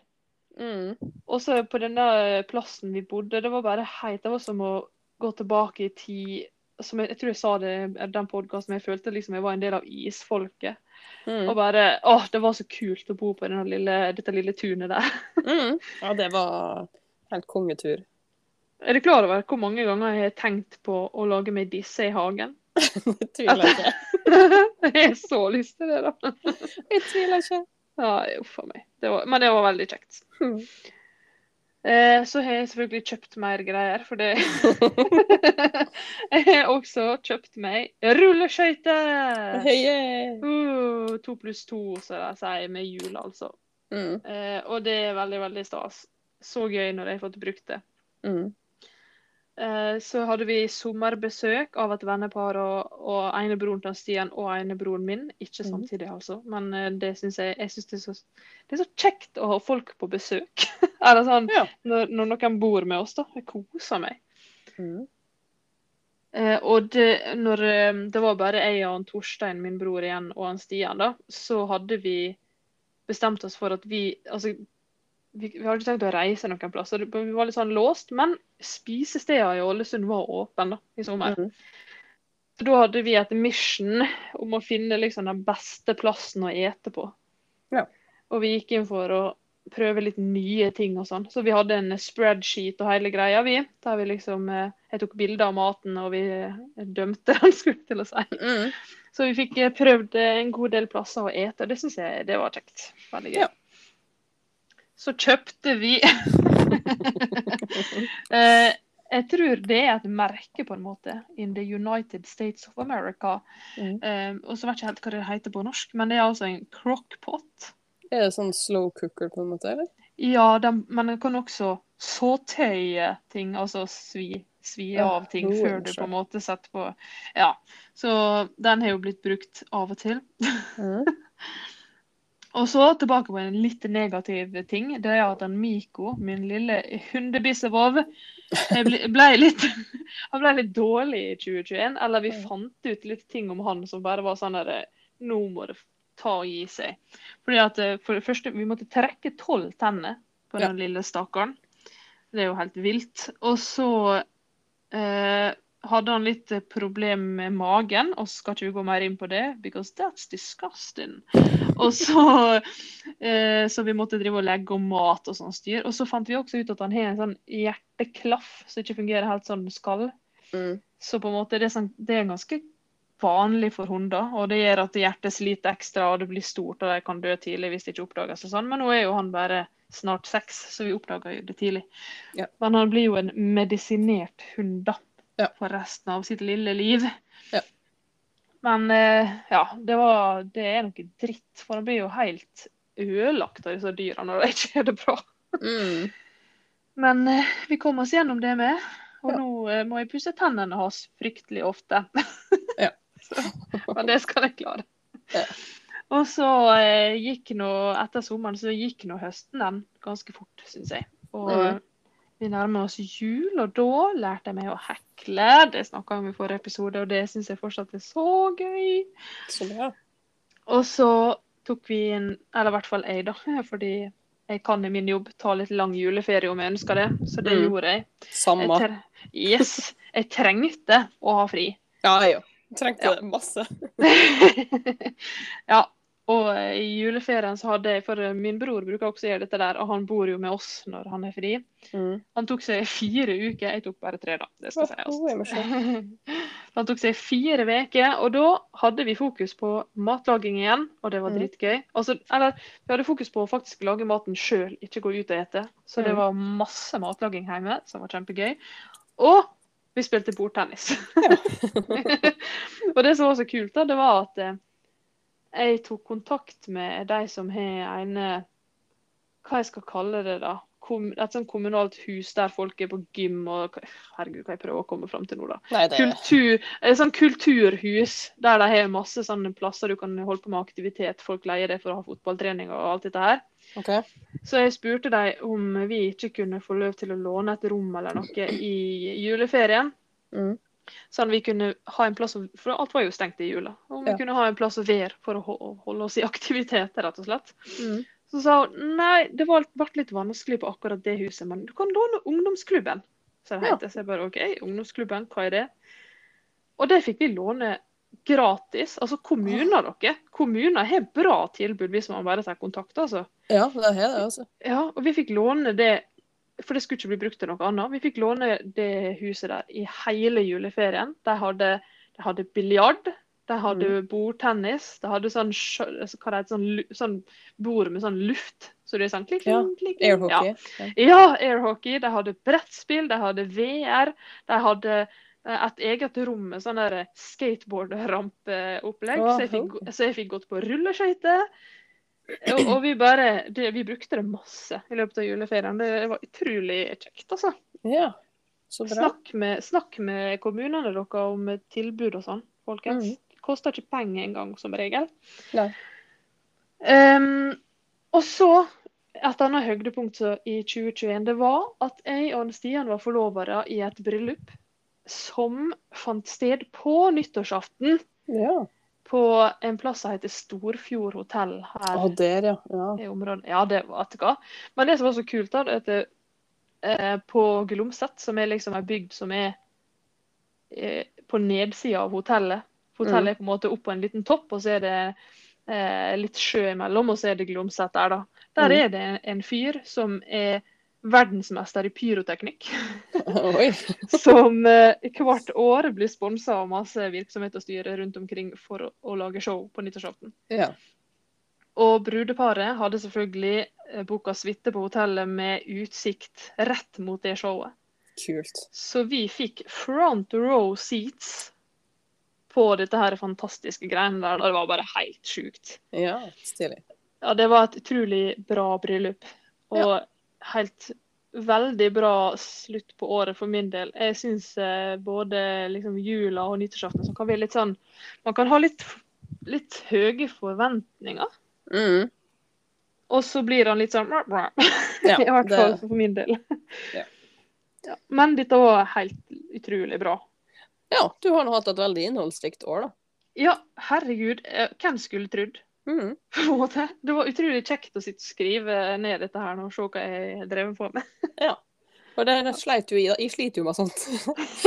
Mm. Og så på denne plassen vi bodde, det var bare heit. Det var som å gå tilbake i tid som jeg, jeg tror jeg sa det i den podkasten, jeg følte liksom jeg var en del av isfolket. Mm. Og bare Å, det var så kult å bo på lille, dette lille tunet der. Mm. Ja, det var helt kongetur. Er du klar over hvor mange ganger jeg har tenkt på å lage meg disse i hagen? jeg tviler ikke. jeg har så lyst til det, da. Jeg tviler ikke. Ja, uff a meg. Det var, men det var veldig kjekt. Mm. Eh, så har jeg selvfølgelig kjøpt mer greier, for det Jeg har også kjøpt meg rulleskøyter! Heie. Uh, to pluss to, som de sier med hjul, altså. Mm. Eh, og det er veldig, veldig stas. Så gøy når jeg har fått brukt det. Mm. Eh, så hadde vi sommerbesøk av et vennepar og, og enebroren til Stian og enebroren min. Ikke Mhm. samtidig, altså, men eh, det syns jeg, jeg synes det, er så, det er så kjekt å ha folk på besøk. Eller sånn, Ja. når, når noen bor med oss, da. Jeg koser meg. Mm. Eh, og det, når det var bare jeg og han Torstein, min bror igjen, og han Stian, da, så hadde vi bestemt oss for at vi Altså, vi, vi hadde ikke tenkt å reise noen plass, så vi var litt sånn låst. Men spisestedene i Ålesund var åpne i sommer. Mm. Så da hadde vi et mission om å finne liksom den beste plassen å ete på. Ja. Og vi gikk inn for å prøve litt nye ting og sånn. Så vi hadde en spreadsheet og hele greia, vi. Der vi liksom eh, Jeg tok bilder av maten, og vi eh, dømte den, skulle til å si. Mm. Så vi fikk eh, prøvd en god del plasser å ete, og det syns jeg det var kjekt. Veldig gøy. Ja. Så kjøpte vi eh, Jeg tror det er et merke, på en måte. In the United States of America. Mm. Eh, og så vet jeg ikke helt hva det heter på norsk, men det er altså en crockpot. Er det sånn slow cooker, på en måte? eller? Ja, den, men den kan også såtøye ting, altså svi, svi Ja, av ting jo, før du på en måte setter på Ja. Så den har jo blitt brukt av og til. Mm. Og så tilbake på en litt negativ ting. Det er at en Miko, min lille hundebissevov, ble, ble litt, han ble litt dårlig i 2021. Eller vi fant ut litt ting om han som bare var sånn derre Nå må det ta og gi seg. Fordi at eh, For det første, vi måtte trekke tolv tenner på Ja. den lille stakkaren. Det er jo helt vilt. Og så eh, hadde han litt eh, problem med magen, og skal ikke vi gå mer inn på det, because that's disgusting. Og så eh, Så vi måtte drive og legge om mat og sånn styr. Og så fant vi også ut at han har en sånn hjerteklaff som ikke fungerer helt sånn den skal. Mm. Så på en måte det er, sånn, det er ganske vanlig for hunder, og det gjør at hjertet sliter ekstra, og det blir stort, og de kan dø tidlig hvis det ikke oppdages. og sånn. Men nå er jo han bare snart seks, så vi oppdaga det tidlig. Ja. Men han blir jo en medisinert hund da, Ja. for resten av sitt lille liv. Ja. Men eh, ja, det, var, det er noe dritt, for han blir jo helt ødelagt av disse dyra når de ikke har det bra. Mm. Men eh, vi kom oss gjennom det med. Og Ja. nå eh, må jeg pusse tennene hans fryktelig ofte. Ja. så, men det skal jeg klare. Ja. Og så eh, gikk nå, etter sommeren, så gikk nå høsten den ganske fort, syns jeg. Og Mhm. Vi nærmer oss jul, og da lærte jeg meg å hekle. Det snakka vi om i forrige episode, og det syns jeg fortsatt er så gøy. Så bra. Og så tok vi inn, eller i hvert fall jeg, da, fordi jeg kan i min jobb ta litt lang juleferie om jeg ønsker det. Så det Mm. gjorde jeg. jeg Samme. tre yes, jeg trengte å ha fri. Ja, jeg òg. Trengte Ja. det masse. ja. Og eh, i juleferien så hadde jeg For eh, min bror bruker også å gjøre dette der, og han bor jo med oss når han er fri. Mm. Han tok seg fire uker, jeg tok bare tre, da. Det skal sies. Må se. Han tok seg fire uker, og da hadde vi fokus på matlaging igjen, og det var Mm. dritgøy. Altså, eller vi hadde fokus på å faktisk lage maten sjøl, ikke gå ut og ete. Så det Mm. var masse matlaging hjemme, som var kjempegøy. Og vi spilte bordtennis. og det som var så kult, da, det var at eh, jeg tok kontakt med de som har en eh, Hva jeg skal kalle det, da? et sånt kommunalt hus der folk er på gym og Herregud, hva jeg prøver å komme fram til nå, da. Nei, det Kultur, et sånt kulturhus der de har masse sånne plasser du kan holde på med aktivitet. Folk leier det for å ha fotballtrening og alt dette her. OK. Så jeg spurte dem om vi ikke kunne få lov til å låne et rom eller noe i juleferien. Mm. Sånn vi kunne ha en plass For alt var jo stengt i jula. Om vi Ja. kunne ha en plass å være for å holde oss i aktivitet, rett og slett. Mm. Så sa hun nei, det ble litt vanskelig på akkurat det huset, men du kan låne ungdomsklubben. Så det Ja. heter. Så jeg bare OK, ungdomsklubben, hva er det? Og det fikk vi låne gratis. Altså kommuner, dere. Kommuner har bra tilbud hvis man bare tar kontakt, altså. Ja, det er det, altså. Ja, og vi fikk låne det, for det skulle ikke bli brukt til noe annet. Vi fikk låne det huset der i hele juleferien. De hadde, de hadde biljard, de hadde bordtennis, de hadde sånn, altså, hva det sånn, sånn bord med sånn luft. Så det er sånn klikk, klikk, klikk. Airhockey. Ja. Ja. airhockey. De hadde brettspill, de hadde VR. De hadde eh, et eget rom med sånn skateboardrampeopplegg. oh, Så, jeg fikk så jeg fikk gått på rulleskøyter. Og, og vi bare det, Vi brukte det masse i løpet av juleferien. Det var utrolig kjekt, altså. ja. Så bra. Snakk med, snakk med kommunene dere om tilbud og sånn, folkens. Mm. Det koster ikke penger engang, som regel. Nei. Um, og så et annet høydepunkt i 2021, det var at jeg og Stian var forlovere i et bryllup som fant sted på nyttårsaften Ja. På en plass som heter Storfjord hotell her Ah, der, ja. ja. i området. Ja, det var du hva. Men det som var så kult, da, det at det, eh, på Glomset, som er liksom ei bygd som er eh, på nedsida av hotellet Hotellet er på en måte opp på en liten topp, og så er det eh, litt sjø imellom, og så er det Glomset der, da. Der Mm. er det en fyr som er verdensmester i pyroteknikk. Oi. Som eh, hvert år blir sponsa av masse virksomhet og styre rundt omkring for å, å lage show på nyttårsaften. Ja. Og brudeparet hadde selvfølgelig boka booka suite på hotellet med utsikt rett mot det showet. Kult. Så vi fikk front row seats på dette her fantastiske greiene der. Det var bare helt sjukt. Ja, stilig. Ja, det var et utrolig bra bryllup. Og helt veldig bra slutt på året for min del. Jeg syns eh, både liksom jula og nyttårsaften som kan være litt sånn Man kan ha litt, litt høye forventninger. Mm. Og så blir han litt sånn. Ja, I hvert det- fall for min del. Ja. Ja, men dette var helt utrolig bra. Ja, du har nå hatt et veldig innholdsrikt år, da. Ja, herregud. eh, Hvem skulle trodd? Mm. på en måte. Det var utrolig kjekt å sitte og skrive ned dette her nå og se hva jeg drev på med. For det det sleit jo i. Jeg sliter jo med sånt.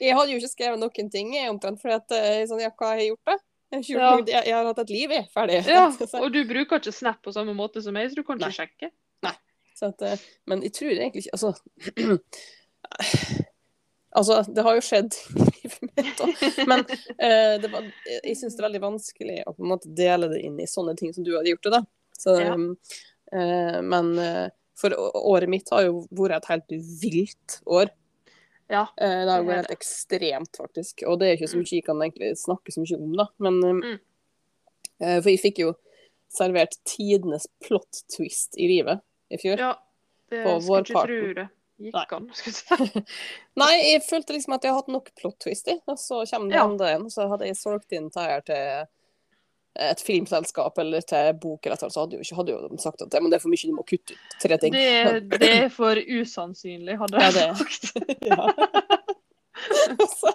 jeg, hadde jo ikke skrevet noen ting, jeg, omtrent, for at, sånn, ja, hva har jeg gjort, da? Jeg Ja. jeg, jeg har hatt et liv, jeg. Ferdig. Ja, Og du bruker ikke Snap på samme måte som meg, så du kan ikke Nei. sjekke. Så at, eh, men jeg tror egentlig ikke Altså Altså, det har jo skjedd i livet mitt òg. Men eh, det var, jeg syns det er veldig vanskelig å på en måte dele det inn i sånne ting som du hadde gjort det, da. Så, Ja. eh, men eh, for året mitt har jo vært et helt vilt år. Ja. Eh, det har jo det er vært helt ekstremt, faktisk. Og det er ikke så mye jeg kan egentlig snakke så mye om, da. Men eh, Mm. eh, For jeg fikk jo servert tidenes plot twist i livet i fjor. Ja, det På skulle ikke tro det gikk an. skulle jeg si. Nei, jeg følte liksom at jeg har hatt nok plot twist i, og så kommer det Ja. andre en. Så hadde jeg solgt inn dette her til et filmselskap eller til bok, eller så hadde jo, ikke, hadde jo sagt at det, men det er for mye, du må kutte ut tre ting. Det, det er for usannsynlig, hadde jeg er- sagt. Ja. så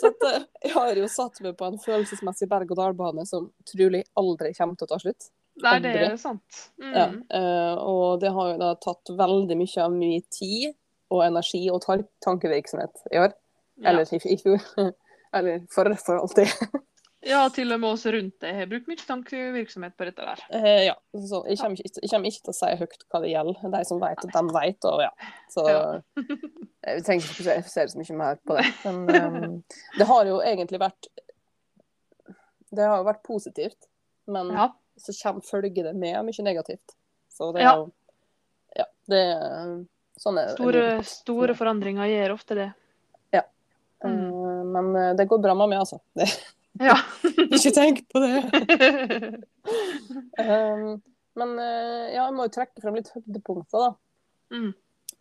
så at, eh, jeg har jo satt meg på en følelsesmessig berg-og-dal-bane som trolig aldri kommer til å ta slutt. Nei, det er sant. Mm. Ja, eh, og det har jo da tatt veldig mye av min tid og energi og tankevirksomhet i år. Eller ja. i fjor. Eller for, for alltid. ja, til og med oss rundt det har brukt mye tankevirksomhet på dette der. Eh, ja, så jeg kommer, ikke, jeg kommer ikke til å si høyt hva det gjelder. De som vet, de vet, og ja. Så Ja. jeg trenger ikke å fokusere så mye mer på det. Men um, det har jo egentlig vært Det har jo vært positivt, men Ja. Så kommer følger det med mye negativt. Så det er Ja. jo Ja, det er sånn er Store, store forandringer gjør ofte det. Eh, Men eh, det går bra med meg, altså. Det, Ja. ikke tenk på det. Um, Men eh, ja, jeg må jo trekke frem litt høydepunkter, da. Mm.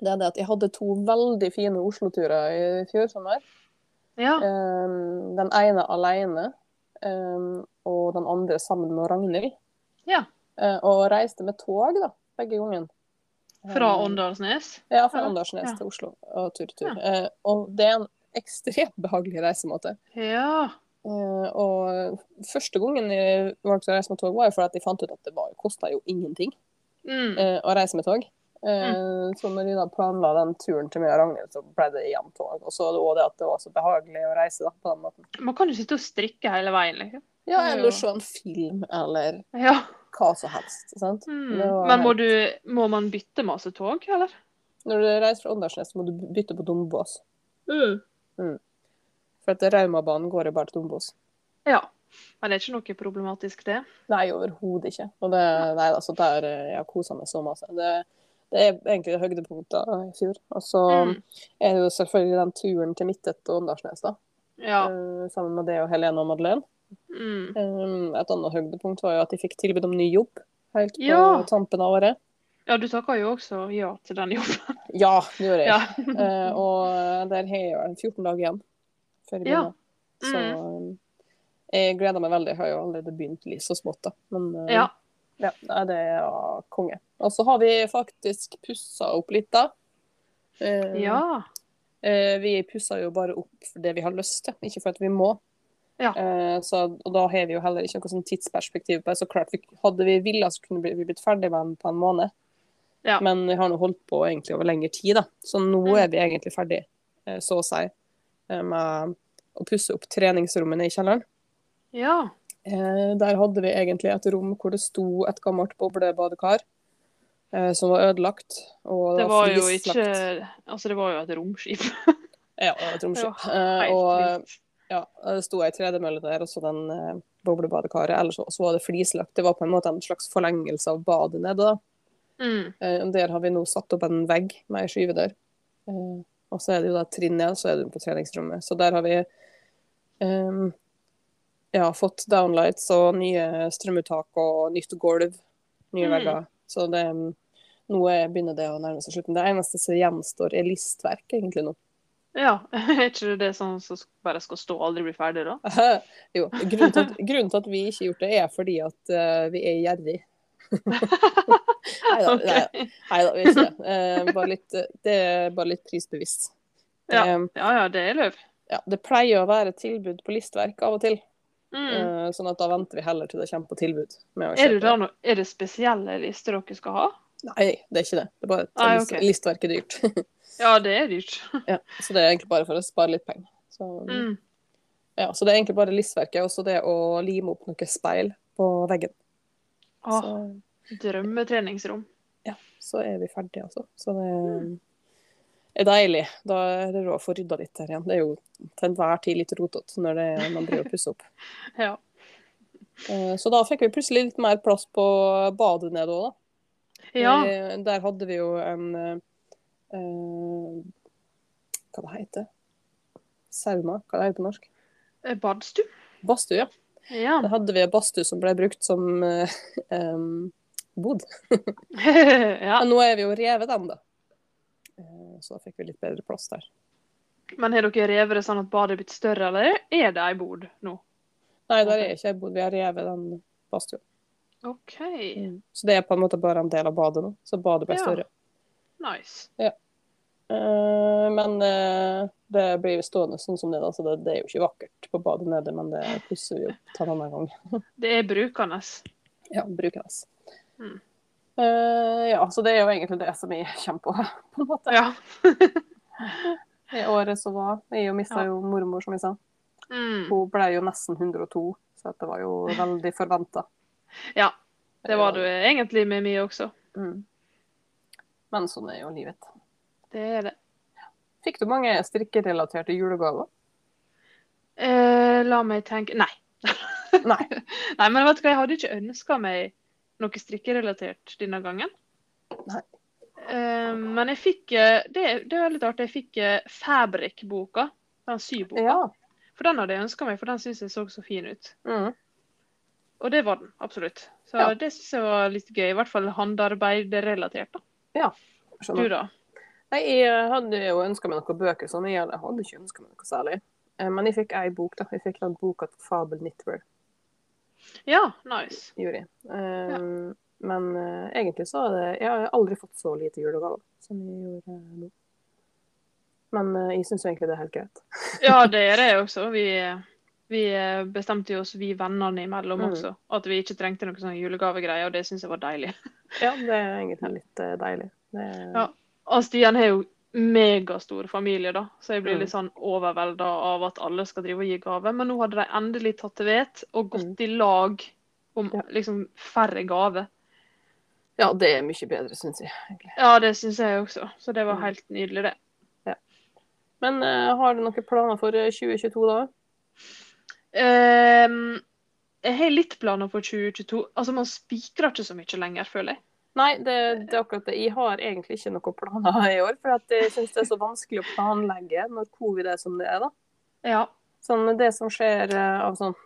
Det er det at jeg hadde to veldig fine Oslo-turer i fjor sommer. Ja. Um, den ene alene, um, og den andre sammen med Ragnhild. Ja. Uh, og reiste med tog, da, begge gangene. Fra Um, Åndalsnes. Ja, fra Åndalsnes Ja. til Oslo og tur-tur. Ja. og det er en ekstremt behagelig reisemåte. Ja. Og første gangen jeg valgte å reise med tog, var jo fordi jeg fant ut at det kosta jo ingenting Mm. å reise med tog. Uh, Så når vi da planla den turen til meg og Ragnhild, så ble det igjen tog. Og så det det at det var så behagelig å reise da, på den måten. Man kan jo sitte og strikke hele veien, liksom. Ja, eller se en film, eller Ja. hva som helst. Sant? Mm. Men må, helt- du, må man bytte masse tog, eller? Når du reiser fra Åndalsnes, må du bytte på Dombås. Mm. For at Raumabanen går jo bare til Dombås. Ja. Men det er ikke noe problematisk, det. Nei, overhodet ikke. Og det, nei, altså, der eh, jeg har kosa meg så masse. Det, det er egentlig høydepunktet i fjor. Og så Mm. er det jo selvfølgelig den turen til Midtet og Åndalsnes, da. Ja. Uh, sammen med det og Helene og Madeleine. Mm. Eh, et annet høydepunkt var jo at de fikk tilbud om ny jobb helt på Ja. tampen av året. ja, du takka jo også ja til den jobben. Ja, det gjorde jeg. Ja. uh, og der har jeg jo 14 dager igjen før jeg Ja. begynner. Så eh, jeg gleder meg veldig. Jeg har jo allerede begynt litt så smått, da. Men eh, Ja. det er konge. Og så har vi faktisk pussa opp litt, da. Eh, ja. eh, vi pusser jo bare opp for det vi har lyst til, ikke for at vi må. Ja. Eh, så, og da har vi jo heller ikke noe sånn tidsperspektiv på det. Så klart, vi, hadde vi villet, så kunne vi blitt ferdig med den på en måned. Ja. Men vi har nå holdt på egentlig over lengre tid, da. Så nå Mm. er vi egentlig ferdig, eh, så å si, eh, med å pusse opp treningsrommene i kjelleren. Ja. Eh, der hadde vi egentlig et rom hvor det sto et gammelt boblebadekar eh, som var ødelagt. Og Det var jo ikke Altså, det var jo et romskip. Ja, et romskip. Det var Eh, og ja, det sto ei tredemølle der, og så den boblebadekaret. Ellers så, så var det flislagt. Det var på en måte en slags forlengelse av badet nede, da. Mm. Eh, der har vi nå satt opp en vegg med ei skyvedør. Eh, og så er det jo da trinn ned, så er det på treningsrommet. Så der har vi ja, fått downlights og nye strømuttak og nytt gulv. Nye Mm. vegger. Så det nå er, begynner det å nærme seg slutten. Det eneste som gjenstår, er listverk, egentlig nå. Ja. Er ikke det sånn som bare skal stå og aldri bli ferdig, da? jo, grunnen til, at, grunnen til at vi ikke har gjort det, er fordi at uh, vi er gjerrig. Nei, Neida, vi er ikke det. Uh, bare litt, det er bare litt prisbevisst. Ja. Um, Ja ja, det er løv. ja, det pleier å være tilbud på listverk av og til, Mm. eh, sånn at da venter vi heller til det kommer på tilbud. Er, det kjøpe da no er det spesielle lister dere skal ha? Nei, det er ikke det. Det er bare at Nei, list, listverk er dyrt. Ja, det er dyrt. ja, så det er egentlig bare for å spare litt penger. Så, Mm. ja, så det er egentlig bare listverket og så det å lime opp noe speil på veggen. Åh, Så, drømmetreningsrom. ja, så er vi ferdige, altså. Så det er deilig. Da er det råd å få rydda litt her igjen. Det er jo til enhver tid litt rotete når det man driver og pusser opp. Ja. Eh, Så da fikk vi plutselig litt mer plass på badet nede òg, da. ja. Der hadde vi jo en uh, Hva det heter Sauna, hva det heter på norsk? Badstue? Badstue, ja. Ja. Da hadde vi en badstue som ble brukt som uh, um, bod. ja. Men nå er vi jo revet den, da. Så da fikk vi litt bedre plass der. Men har dere revet det sånn at badet er blitt større, eller er det ei bod nå? Nei, der er ikke ei bod. Vi har revet den badstua. OK. Så det er på en måte bare en del av badet nå. Så badet ble Ja. større. Nice. Eh, Men uh, det blir stående sånn som det, da. Så det, det er jo ikke vakkert på badet nede, men det pusser vi opp til en annen gang. Det er brukende. Ja, brukende. Mm. Eh, ja, så det er jo egentlig det som jeg kommer på, på en måte. Ja. I året som var. Jeg mista jo mormor, som jeg sa. Mm. Hun ble jo nesten 102, så det var jo veldig forventa. Ja. Det var du egentlig med meg også. Mm. Men sånn er jo livet. Det er det. Fikk du mange strikkerelaterte julegaver? Eh, la meg tenke Nei. Nei. Nei, men vet du hva, jeg hadde ikke ønska meg noe strikkerelatert denne gangen. Nei. Eh, men jeg fikk eh, Det, det er litt artig. Jeg fikk eh, Fabric-boka. Den syboka. Ja. For den hadde jeg ønska meg, for den syns jeg så så fin ut. Mm. og det var den absolutt. Så Ja. det syns jeg var litt gøy. I hvert fall håndarbeiderrelatert. da. Du Skjønner. da? Nei, jeg hadde jo ønska meg noen bøker, sånn. Jeg hadde ikke ønska meg noe særlig. Men jeg fikk ei bok, da. Jeg fikk den boka til Fabel Knitwear. Ja, nice. jeg. Eh, Men eh, egentlig så er det Jeg har aldri fått så lite julegaver som jeg gjorde eh, nå. Men jeg syns egentlig det er helt greit. Ja, det er det også. Vi, vi bestemte jo oss, vi vennene imellom Mm. også, at vi ikke trengte noen sånn julegavegreier, og det syns jeg var deilig. Ja, det er egentlig litt deilig. Det. Ja. Og Stian har jo megastor familie, da, så jeg blir Mm. litt sånn overvelda av at alle skal drive og gi gave. Men nå hadde de endelig tatt til vet og gått i lag om Mm. Liksom færre gaver. ja, det er mye bedre, syns jeg. egentlig. Ja, det syns jeg også. Så det var Mm. helt nydelig, det. Men uh, har du noen planer for eh, 2022, da? Um, jeg har litt planer for 2022. Altså, man spikrer ikke så mye lenger, føler jeg. Nei, det, det er akkurat det. Jeg har egentlig ikke noen planer i år. For at jeg syns det er så vanskelig å planlegge når covid er som det er, da. Ja. Sånn, det som skjer eh, av sånn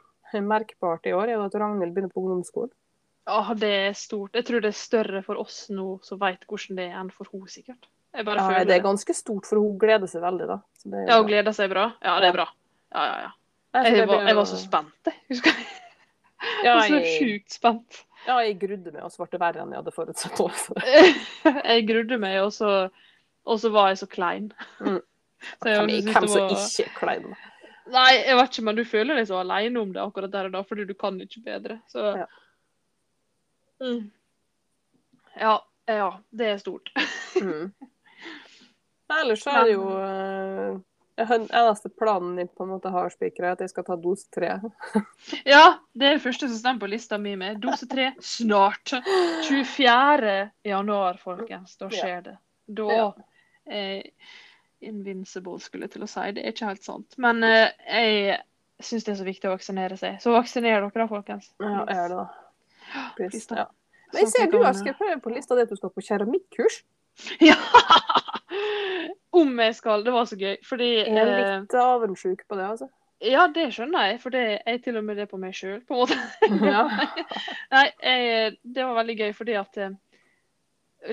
merkbart i år, er jo at Ragnhild begynner på ungdomsskolen. Ja, det er stort. Jeg tror det er større for oss nå som vet hvordan det er, enn for henne, sikkert. Ja, føler det er ganske stort, for hun gleder seg veldig, da. Så det Ja, hun gleder seg bra? Ja, det er bra. Ja, ja, ja. Jeg, Jeg var, jeg var så spent, jeg. Husker jeg. Ja, Jeg var så sjukt spent. Ja, jeg grudde meg, og så ble det verre enn jeg hadde forutsett. også. Jeg grudde meg, og så, og så var jeg så klein. Mm. Så jeg Hvem hvem som var- ikke er klein? Nei, jeg vet ikke, men du føler deg så alene om det akkurat der og da, fordi du kan ikke bedre. Så Ja. Mm. Ja, ja, det er stort. Mm. Ellers så er det jo eh, Eneste planen jeg på en måte har spikra, er at jeg skal ta dose tre. Ja, det er det første som står på lista mi med dose tre snart. 24. januar, folkens. Da skjer det. Da Ja. eh, Invincible, skulle jeg til å si. Det er ikke helt sant. Men eh, jeg syns det er så viktig å vaksinere seg. Så vaksiner dere da, folkens. Ja, er det da. Please. Ja. Men jeg ser du har skrevet på- på lista det at du skal på keramikkurs. Ja! Om jeg skal. Det var så gøy. Fordi Jeg er eh, litt avundsjuk på det, altså. Ja, det skjønner jeg, for det er til og med det på meg sjøl, på en måte. Nei, jeg, det var veldig gøy fordi at eh,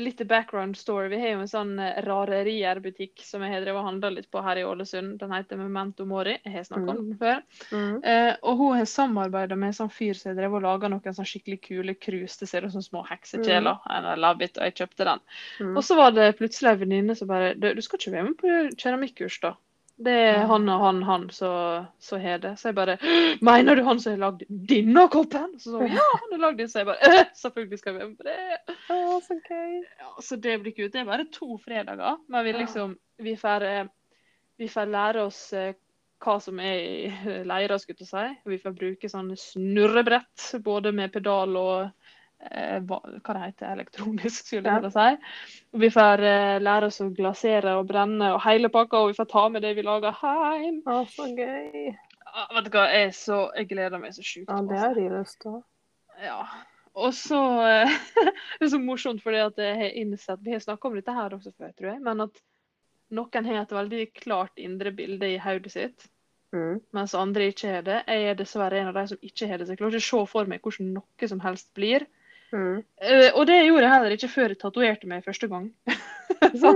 Litt background story. Vi har jo en sånn rarerierbutikk rarerier-butikk som jeg har drevet og handla litt på her i Ålesund. Den heter Memento Mori. Jeg har snakket om den før. Mm. Eh, og hun har samarbeida med en sånn fyr som har drevet og laga noen sånn skikkelig kule krus. Det ser ut som små heksekjeler. Mm. I love it, og jeg kjøpte den. Mm. Og så var det plutselig ei venninne som bare du skal ikke være med på keramikkurs, da. Det er han og han han som har det. Så jeg bare Mener du han som har lagd denne koppen? Så sa ja, han har lagd den. Så jeg bare «Øh, Selvfølgelig skal vi være med på det. Oh, så gøy. Ja, så det blir kult. Det er bare to fredager. Men vi liksom Vi får, eh, vi får lære oss eh, hva som er i eh, leira, skulle jeg si. Vi får bruke sånn snurrebrett, både med pedal og hva, hva det heter, elektronisk, skulle jeg si. Vi får uh, lære oss å glasere og brenne og hele pakka, og vi får ta med det vi lager hjem. Å, så gøy. Ja, vet du hva, jeg, så, jeg gleder meg så sjukt. Ja, det har de lyst til. Ja. Og så uh, Det er så morsomt, fordi at jeg har innsett Vi har snakka om dette her også før, tror jeg. Men at noen har et veldig klart indre bilde i hodet sitt, Mm. mens andre ikke har det. Jeg er dessverre en av de som ikke har det. Så jeg klarer ikke å se for meg hvordan noe som helst blir. Mm. Eh, og det gjorde jeg heller ikke før jeg tatoverte meg første gang. så,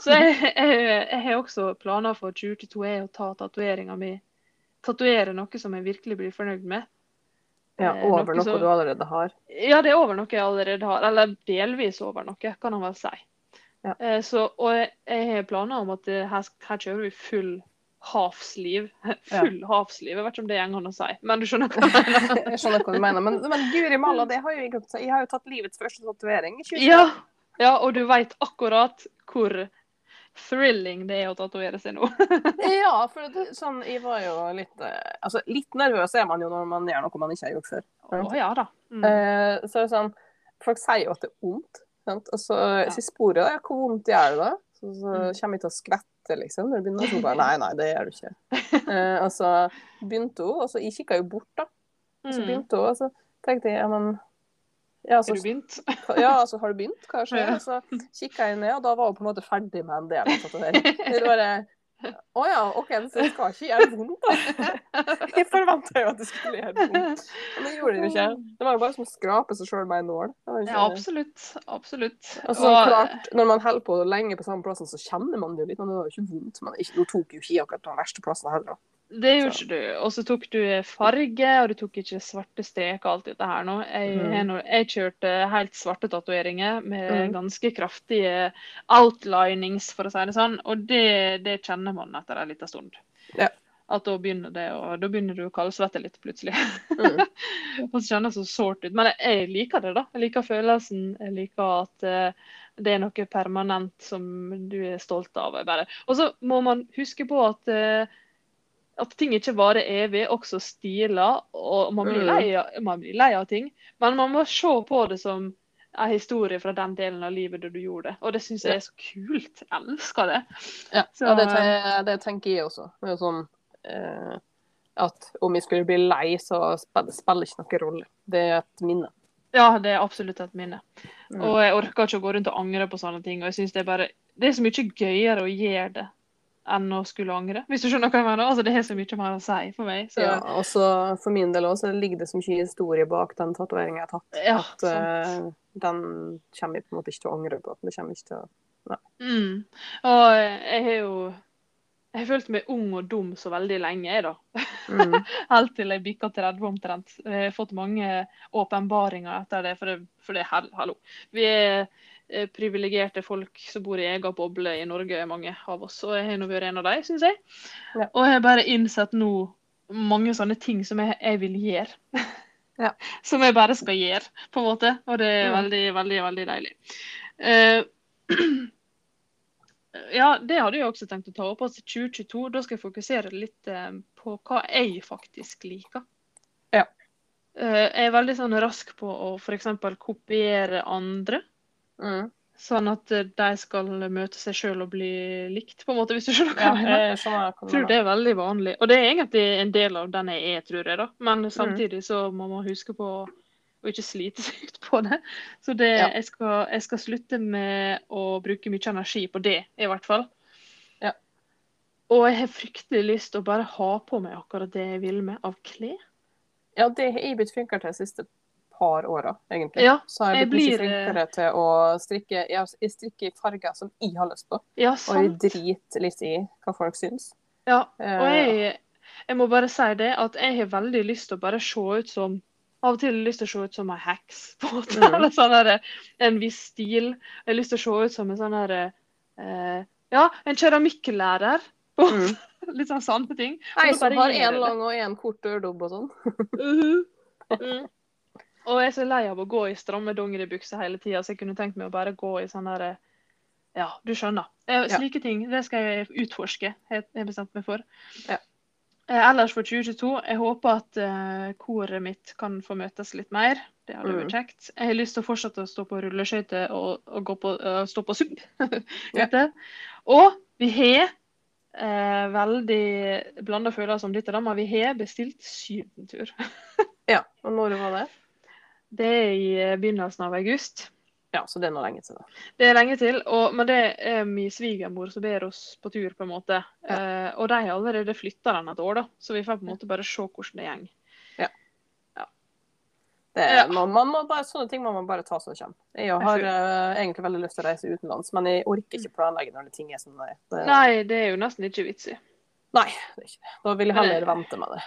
Så jeg, jeg, jeg har også planer for 2022 er å ta tatoveringa mi Tatovere noe som jeg virkelig blir fornøyd med. Ja, Eh, over noe noe som, du allerede har. Ja, det er over noe jeg allerede har. Eller delvis over noe, kan han vel si. Ja. Eh, Så, og jeg, jeg har planer om at her, her kjører vi full havsliv. Full havsliv. Jeg vet ikke om det går an å si, men du skjønner hva jeg mener. Jeg skjønner hva du mener. Men, men guri malla, det har jo jeg, jeg har jo tatt livets første tatovering. i 2021. Ja, ja, og du veit akkurat hvor thrilling det er å tatovere seg nå. Ja, for det, sånn, jeg var jo litt eh, Altså, litt nervøs er man jo når man gjør noe man ikke har gjort før. Å ja da. Mm. Eh, så sånn Folk sier jo at det er vondt. Sant? Og så, så jeg spør jo ja, hvor vondt gjør det da? Så, så Mm. kommer jeg til å skvette, liksom. Når det begynner, så bare Nei, nei, det gjør du ikke. Eh, og så begynte hun, og så jeg kikka jo bort, da. Og så Mm. begynte hun, og så tenkte jeg ja, men ja, Har du begynt? ja, altså, har du begynt? kanskje? Ja. Og så kikka jeg ned, og da var hun på en måte ferdig med en del av tatoveringen. Det bare Å ja, OK, så det skal ikke gjøre vondt, da. Jeg forventa jo at det skulle gjøre vondt. Men det gjorde det jo ikke. Det var jo bare som å skrape seg sjøl med en nål. Ja, absolutt. Absolutt. Og- klart, når man holder på lenge på samme plassen, så kjenner man det jo litt. Men det var jo ikke vondt. Men nå tok jo ikke akkurat den verste plassen heller. Det gjorde Så. ikke du. Og så tok du farge, og du tok ikke svarte streker og alt dette her nå. Jeg, mm. jeg kjørte helt svarte tatoveringer med mm. ganske kraftige outlinings, for å si det sånn. Og det, det kjenner man etter en liten stund. Ja. At da begynner det, og da begynner du å kaldsvette litt plutselig. Mm. og så kjennes det så sårt ut. Men jeg, liker det, da. Jeg liker følelsen. Jeg liker at uh, det er noe permanent som du er stolt av. Bare. Og så må man huske på at eh, at ting ikke varer evig, også stiler. Og man blir, Mm. lei av, man blir lei av ting. Men man må se på det som en historie fra den delen av livet da du gjorde det. Og det syns jeg er så kult. Jeg elsker det. Ja, Så- ja det, te- det tenker jeg også. Det er jo sånn eh, at om jeg skulle bli lei, så spiller det ikke noen rolle. Det er et minne. Ja, det er absolutt et minne. Mm. Og jeg orker ikke å gå rundt og angre på sånne ting. Og jeg synes det er bare Det er så mye gøyere å gjøre det enn å skulle angre. Hvis du skjønner hva jeg mener? Altså, det har så mye mer å si for meg. Så Ja, og så for min del også, ligger det så mye historie bak den tatoveringa jeg har tatt. ja, At eh, den kommer jeg på en måte ikke til å angre på. Det kommer ikke til å Mm. Og jeg har jo Jeg har følt meg ung og dum så veldig lenge, jeg, da. mm. Helt til jeg bikka 30 omtrent. Jeg har fått mange åpenbaringer etter det. For det, for det hall- hallo. Vi er eh, privilegerte folk som bor i egen boble i Norge, mange av oss. Og jeg har nå vært en av dem, syns jeg. Ja. Og jeg har bare innsett nå mange sånne ting som jeg, jeg vil gjøre. Ja. som jeg bare skal gjøre, på en måte. Og det er veldig, veldig, veldig deilig. Uh, ja, det hadde jeg også tenkt å ta opp. Altså 2022, da skal jeg fokusere litt eh, på hva jeg faktisk liker. Ja. Uh, jeg er veldig sånn rask på å f.eks. kopiere andre. Mm. Sånn at eh, de skal møte seg sjøl og bli likt, på en måte, hvis du skjønner hva jeg mener. jeg Jeg du tror det er veldig vanlig. Og det er egentlig en del av den jeg er, tror jeg, da. Mm. Men samtidig så må man huske på å ikke slite seg ut på det. Så det, Ja. jeg, skal, jeg skal slutte med å bruke mye energi på det, i hvert fall. Ja. Og jeg har fryktelig lyst til å bare ha på meg akkurat det jeg vil med av klær. Ja, det har jeg blitt flinkere til siste par åra, egentlig. Ja, så har jeg jeg blir, eh, flinkere til å strikke Jeg, strikker i farger som jeg har lyst på, Ja, og jeg driter litt i hva folk syns. Ja, Eh, og jeg, jeg må bare si det, at jeg har veldig lyst til å bare se ut som Av og til har jeg lyst til å se ut som en heks, på en måte. Mm. Eller sånn der, en viss stil. Jeg har lyst til å se ut som en sånn her, eh, Ja, en keramikklærer. på Mm. Litt sånn sånne ting. Ei som har én lang og én kort øredobb og sånn. Mhm. Mm. Og jeg er så lei av å gå i stramme dongeribukser hele tida, så jeg kunne tenkt meg å bare gå i sånn derre Ja, du skjønner. Eh, Ja. Slike ting, det skal jeg utforske, har jeg bestemt meg for. Ja. Eh, ellers for 2022, jeg håper at eh, koret mitt kan få møtes litt mer. Det hadde vært Mm. kjekt. Jeg har lyst til å fortsette å stå på rulleskøyter og, og gå på, uh, stå på SUP Ja. Og vi har eh, veldig blanda følelser om dette, men vi har bestilt sydentur. Ja, og når var det? Det er i eh, begynnelsen av august. Ja, så det er nå lenge til. da. Det er lenge til, og, men det er min svigermor som ber oss på tur, på en måte. Eh, og de har allerede flytta den et år, da, så vi får på en måte bare se hvordan det går. Det er, Ja. man, må bare, sånne ting må man bare ta som det kommer. Jeg har uh, egentlig veldig lyst til å reise utenlands, men jeg orker ikke planlegge når det ting er som det er. Det, Nei, det er jo nesten ikke vits i. nei, det er ikke det. Da vil jeg heller vente med det.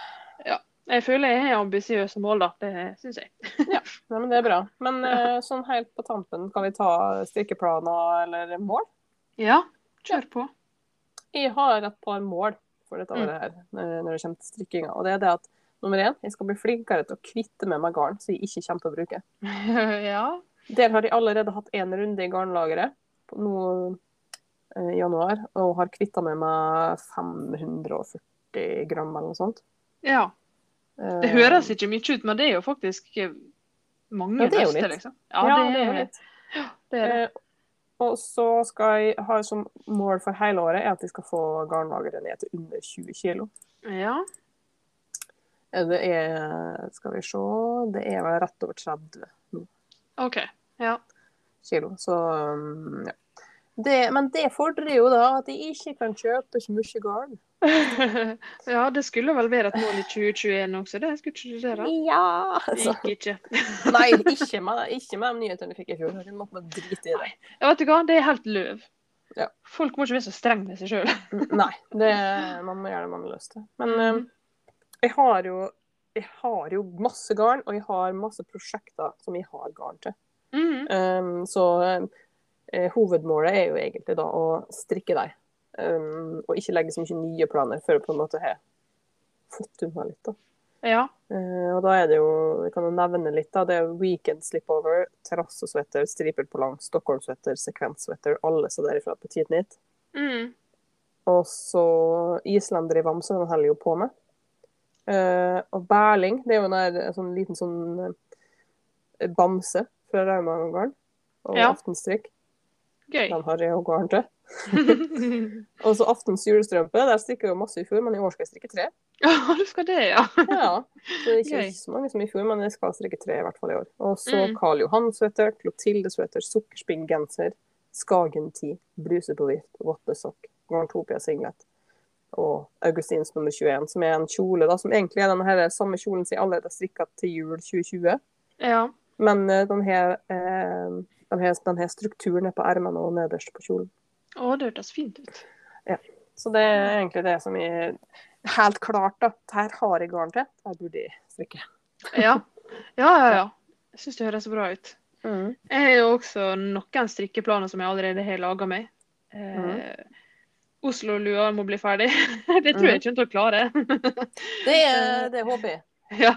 Jeg føler jeg har ambisiøse mål, da. Det syns jeg. Nei, men det er bra. Men eh, sånn helt på tampen, kan vi ta styrkeplaner eller mål? Ja, kjør på. Jeg har et par mål for dette Mm. året her, når det kommer til strikkinga. Og det er det at nummer én, jeg skal bli flinkere til å kvitte med meg garn som jeg ikke kommer til å bruke. ja. Der har jeg allerede hatt én runde i garnlageret på nå eh, i januar, og har kvitta med meg 540 gram eller noe sånt. ja. Eh, Det høres ikke mye ut, men det er jo faktisk mange Ja, er litt. liksom. Ja, det er jo litt. det er det. Eh, og så skal jeg ha som mål for hele året er at jeg skal få garnlageret ned til under 20 kg. Ja. Det er Skal vi se Det er vel rett over 30 OK. Ja. kilo. Så um, ja. Det, men det fordrer jo da at de ikke kan kjøpe så mye garn. ja, det skulle vel være et mål i 2021 også, det skulle ikke det da? Ja, altså. gikk ikke. Nei, ikke med, ikke med de nyhetene du fikk i fjor. Du måtte bare drite i det. Ja, vet du hva, det er helt løv. Ja. Folk må ikke være så strenge med seg sjøl. Nei, det, man må gjøre det man har lyst til. Men eh, jeg, har jo, jeg har jo masse garn, og jeg har masse prosjekter som jeg har garn til. Mm. Um, så um, hovedmålet er jo egentlig da å strikke deg. Um, og ikke legge så mye nye planer før jeg på en måte har fått unna litt. da. Ja. Uh, og da er det jo, vi kan jo nevne litt, da. Det er weekend slipover, terrassesweater, striper på lang, Stockholm-sweater, sekvenssweater, alle så derifra på tiden hit. Mm. Og så islender i Vamse, den holder jo på med. Uh, og Berling, det er jo en der, en sånn liten sånn eh, bamse fra Rauma Garn. Og Ja. aftenstrikk. Gøy. Den har jeg jo garn til. Og så aftens julestrømpe, der strikker jeg masse i fjor, men i år skal jeg strikke tre. Ja, du skal det, ja. Ja, så det er ikke Gøy. så mange som i fjor, men jeg skal strikke tre i hvert fall i år. Og så Mm. Karl Johan-sweater, Clotilde-sweater, sukkerspinn-genser, Skagen-10, bluse på vottesokk, Garntopia-singlet og Augustins nummer 21, som er en kjole da, som egentlig er den her samme kjolen som jeg allerede har strikka til jul 2020. Ja. Men uh, den her, eh, den har, den strukturen på ermene og nederst på kjolen. Å, det hørtes fint ut. Så det er egentlig det som er helt klart, da. Her har jeg garn til. Her burde jeg strikke. Ja. Ja, ja, ja. Jeg syns det høres bra ut. Mm. Jeg har jo også noen strikkeplaner som jeg allerede har laga meg. Eh, Oslo-lua må bli ferdig. det tror jeg ikke hun til å klare. Det, er- det håper jeg. ja.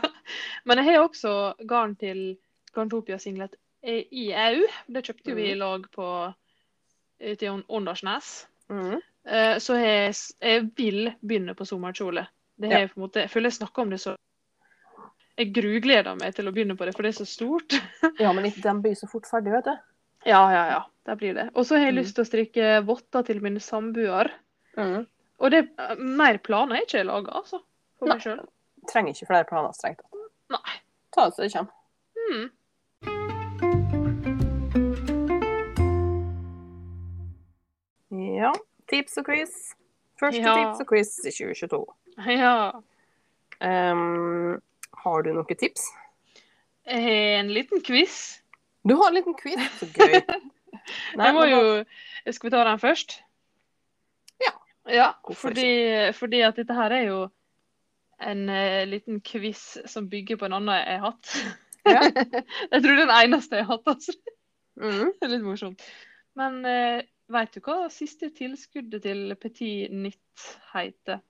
Men jeg har også garn til Garntopia-singlet i EU. Det kjøpte vi i lag på til Åndalsnes. Mm. Eh, Så jeg, jeg vil begynne på sommerkjole. Det har jeg på en måte, jeg føler jeg snakker om det så Jeg grugleder meg til å begynne på det, for det er så stort. Ja, men den blir så fort ferdig, vet du. Ja, ja, ja. Der blir det. Og så har jeg Mm. lyst til å strikke votter til min samboer. Mm. Og det eh, mer planer er ikke jeg laga, altså. For Nei. meg sjøl. Trenger ikke flere planer, strengt tatt. Nei. Ta det så det kommer. Mm. Ja. Tips og quiz. Første Ja. tips og quiz i 2022. Ja. Um, har du noen tips? En liten quiz. Du har en liten quiz. Så gøy. Nei, jeg må jo Skal vi ta den først? Ja. Ja, fordi, fordi at dette her er jo en uh, liten quiz som bygger på en annen jeg har hatt. Jeg tror det er den eneste jeg har hatt, altså. Mm. Det er litt morsomt. Men uh, veit du hva siste tilskuddet til Petit Nitt heter?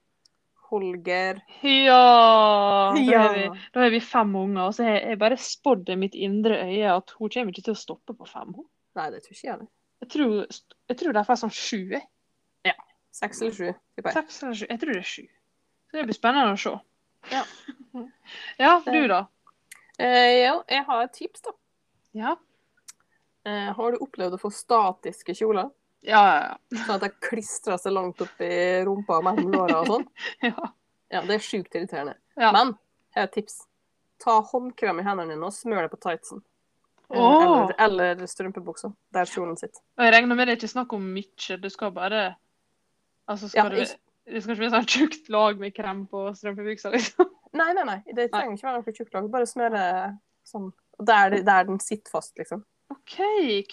Holger. Ja! Da Ja. har vi, da har vi fem unger, og så har jeg bare spådd i mitt indre øye at hun kommer ikke til å stoppe på fem. hun. Nei, det tror ikke jeg. det. Jeg tror, jeg tror de får sånn sju. jeg. Seks eller sju. Seks eller sju. Jeg tror det er sju. Så det blir spennende å se. Ja. Ja, du da? Eh, ja, jeg har et tips, da. Ja. Eh, har du opplevd å få statiske kjoler? Ja, ja, Sånn at jeg klistrer seg langt opp i rumpa og mellom låra og sånn? ja. Ja, det er sjukt irriterende. Ja. Men her er et tips. Ta håndkrem i hendene dine og smør det på tightsen. Oh. Eller, eller strømpebuksa. Der kjolen sitter. Og jeg regner med det er ikke snakk om mye. det skal bare Altså, Ja, skal det, det skal ikke være sånn tjukt lag med krem på strømpebuksa, liksom. Nei, nei, nei. Det trenger ikke være noe tjukt lag. Bare smøre sånn der, der den sitter fast, liksom. OK,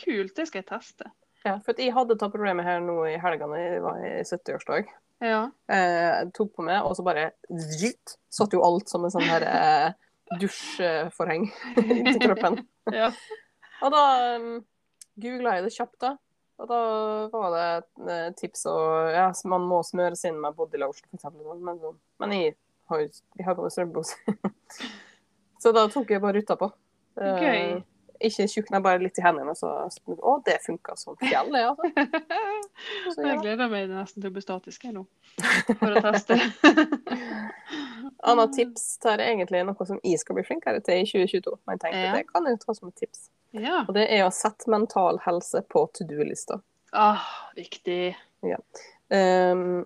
kult. Det skal jeg teste. Ja, for jeg hadde tatt problemet her nå i helga da jeg var i 70-årsdag. Ja. Eh, tok på meg, og så bare zzzt, satt jo alt som en sånn her eh, dusjforheng inntil kroppen. ja. Og da um, googla jeg det kjapt, da. Og da var det et eh, tips og ja, man må smøres inn med bodylotion, eksempel. Men, men jeg har jo på meg strømpebukse. så da tok jeg bare ruta på. Eh, Gøy. Ikke tjukna bare litt i hendene. Så, å, det funka som fjell, det, altså. Så, Jeg gleder meg nesten til å bli statisk her nå, for å teste. Annet tips tar egentlig noe som jeg skal bli flinkere til i 2022. Men tenkte Ja. det kan jeg ta som et tips. Ja. Og det er å sette mental helse på to do-lista. Ah, viktig. Um,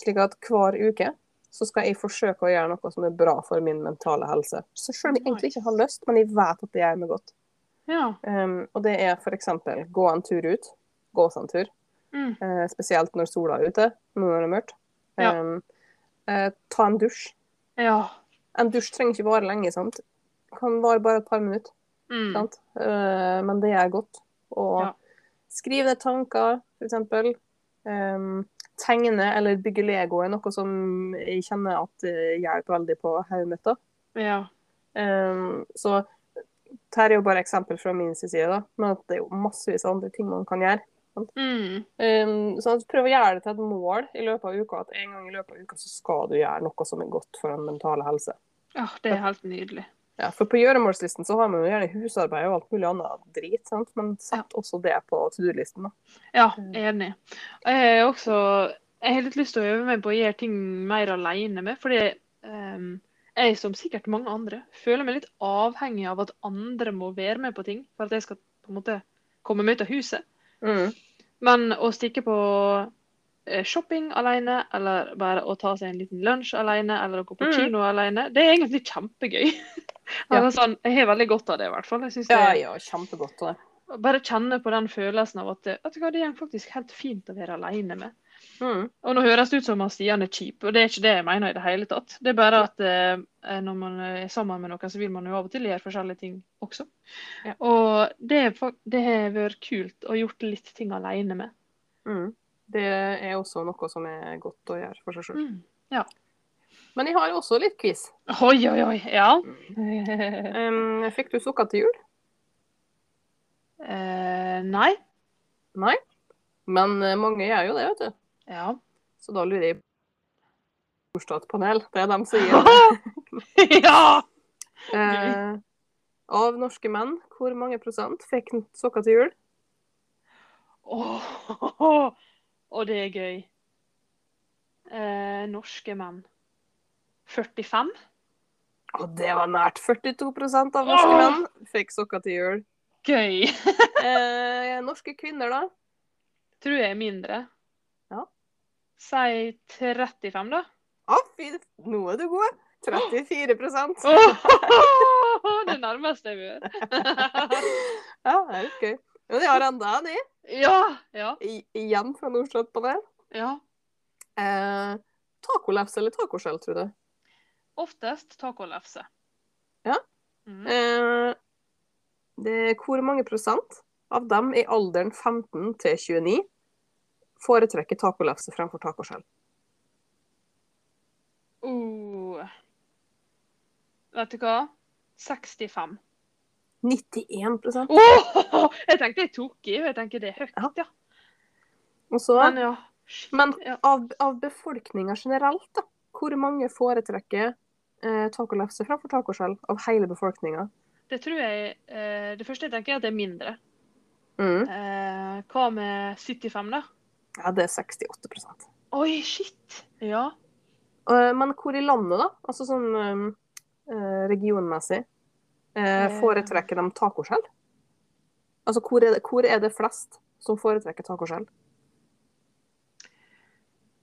slik at hver uke så skal jeg forsøke å gjøre noe som er bra for min mentale helse. Så selv om jeg egentlig ikke har lyst, men jeg vet at det gjør meg godt. Ja. Um, og det er f.eks. gå en tur ut. gå oss en tur. Mm. Uh, spesielt når sola er ute, nå når det er mørkt. Ja. Eh, ta en dusj. Ja. En dusj trenger ikke vare lenge, sant. Kan vare bare et par minutter, Mm. sant. Uh, men det gjør godt. Og Ja. skriv ned tanker, eksempel. Eh, tegne eller bygge Lego er noe som jeg kjenner at hjelper veldig på hodet mitt. Ja. Um, så dette er jo bare eksempel fra min side, da. men at det er jo massevis av andre ting man kan gjøre. Mm. Um, så prøv å gjøre det til et mål i løpet av uka, at en gang i løpet av uka så skal du gjøre noe som er godt for den mentale helse. ja, det er helt nydelig. Ja, For på gjøremålslisten så har man jo gjerne husarbeid og alt mulig annet drit, sant? men sett også det på to do-listen. Ja, enig. Og Jeg har også Jeg har litt lyst til å øve meg på å gjøre ting mer alene med, fordi ehm, jeg, som sikkert mange andre, føler meg litt avhengig av at andre må være med på ting for at jeg skal på en måte komme meg ut av huset. Mm. Men å stikke på eh, shopping alene, eller bare å ta seg en liten lunsj alene, eller å gå på Mm. kino alene, det er egentlig kjempegøy. Ja. Sånn, jeg har veldig godt av det, i hvert fall. Jeg det Ja, ja, kjempegodt. Det. Bare kjenne på den følelsen av at at det er faktisk helt fint å være alene med. Mm. Og nå høres det ut som at Stian er kjip, og det er ikke det jeg mener i det hele tatt. Det er bare at eh, når man er sammen med noen, så vil man jo av og til gjøre forskjellige ting også. Ja. Og det, det har vært kult å gjort litt ting alene med. Mm. Det er også noe som er godt å gjøre for seg sjøl. Mm. Men jeg har også litt quiz. Oi, oi, oi. Ja. Um, fikk du sukker til jul? Uh, nei. Nei. Men eh, mange gjør jo det, vet du. Ja. Så da lurer jeg på Storstatspanel. Det er dem som gir det. ja! Eh, av norske menn, hvor mange prosent fikk sokker til jul? Åh, og det er gøy. Eh, norske menn. 45? Og det var nært 42% av norske menn fikk sokker til jul. Gøy! Eh, norske kvinner, da? Tror jeg er mindre. Si 35, da. Å, fy, nå er du god! 34 oh, det nærmeste jeg vil. Ja, det er litt gøy. Men de har enda en, jeg. ja, ja, I- Igjen fra Nordstrand på det. ja. Eh, tacolefse eller tacoskjell, tror du? Oftest tacolefse. Ja. Mm. Eh, det hvor mange prosent av dem i alderen 15 til 29 foretrekker tacolefse fremfor tacoskjell? Uh. Vet du hva? 65. 91 oh! jeg tenkte jeg tok i, og jeg tenker det er høyt, Ja. ja. Og så, Men ja. men av, av befolkninga generelt, da, hvor mange foretrekker eh, tacolefse fremfor tacoskjell av hele befolkninga? Det tror jeg eh, Det første jeg tenker, er at det er mindre. Mm. Eh, hva med 75, da? Ja, det er 68% Oi, shit! Ja. Eh, Men hvor i landet, da? Altså sånn eh, eh, regionmessig. Foretrekker de tacoskjell? Altså hvor er, det, hvor er det flest som foretrekker tacoskjell?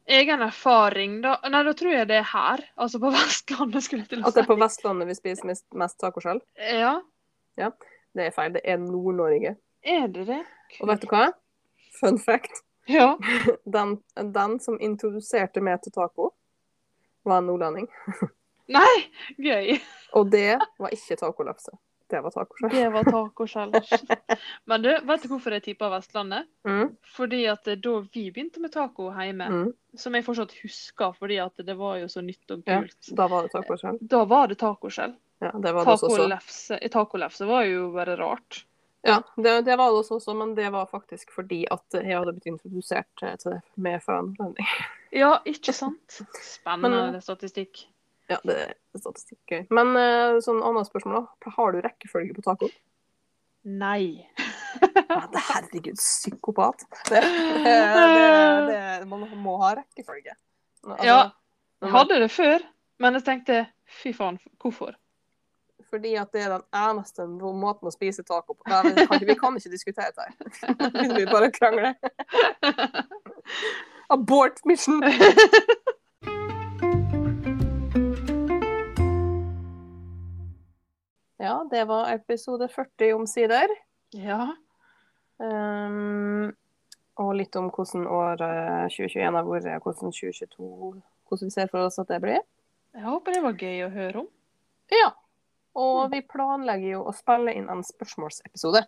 Egen erfaring, da Nei, da tror jeg det er her. Altså på Vestlandet, skulle jeg til å si. At det er på Vestlandet vi spiser mest, mest tacoskjell? Ja, Det er feil. Det er Nord-Norge. er det det? Og vet du hva? Fun fact. Ja. Den, den som introduserte meg til taco, var en nordlending. Nei, gøy. Og det var ikke tacolefse. Det var tacoskjell. Det var tacoskjell. Men du, vet du hvorfor jeg tippa Vestlandet? Mm, Fordi at da vi begynte med taco hjemme, mm. som jeg fortsatt husker fordi at det var jo så nytt og Ja, kult, da var det tacoskjell. da var det tacoskjell. Ja, det var det. Tacolefse tacolefse var jo bare rart. Ja, det, det var det også, men det var faktisk fordi at jeg hadde blitt introdusert eh, til det med foranledning. Ja, ikke sant? Spennende Men- statistikk. Ja, det er statistikk gøy. Men eh, sånn annet spørsmål, da. Har du rekkefølge på tacoen? Nei. Men herregud, psykopat. Det, det, man må ha rekkefølge. Altså, Ja. Jeg hadde det før, men jeg tenkte fy faen, hvorfor? Fordi at det er den eneste måten å spise taco på. Nei, vi, kan, vi kan ikke diskutere dette. Vi bare krangler. Abort mission! Ja, det var episode 40 omsider. Ja. Um, Og litt om hvordan år 2021 har vært, hvordan 2022 Hvordan vi ser for oss at det blir. Jeg håper det var gøy å høre om. Ja. Og vi planlegger jo å spille inn en spørsmålsepisode.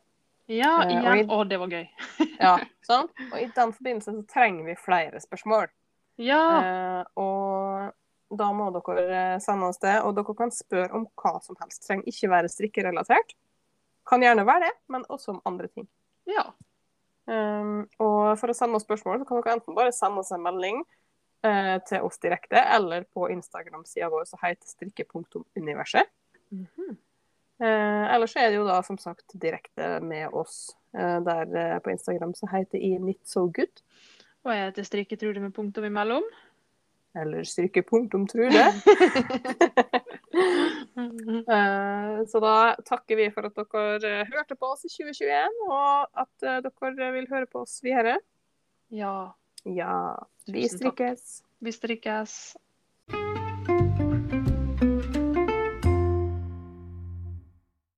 Ja, igjen. og igjen. Å, det var gøy. Ja, sant? Og i den forbindelse så trenger vi flere spørsmål. Ja. Eh, og da må dere eh, sende oss det. Og dere kan spørre om hva som helst. Trenger ikke være strikkerelatert. Kan gjerne være det, men også om andre ting. ja. Um, og for å sende oss spørsmål, så kan dere enten bare sende oss en melding eh, til oss direkte, eller på Instagram-sida vår som heter strikke.universet. Mhm. Eh, eller så er det jo da som sagt direkte med oss. Eh, der eh, på Instagram så heter jeg Knit So Good. Og jeg heter Strikketrude med punktum imellom. Eller strikke.trude. Eh, så da takker vi for at dere eh, hørte på oss i 2021, og at eh, dere vil høre på oss videre. Ja. Ja, vi strikkes. Vi strikkes.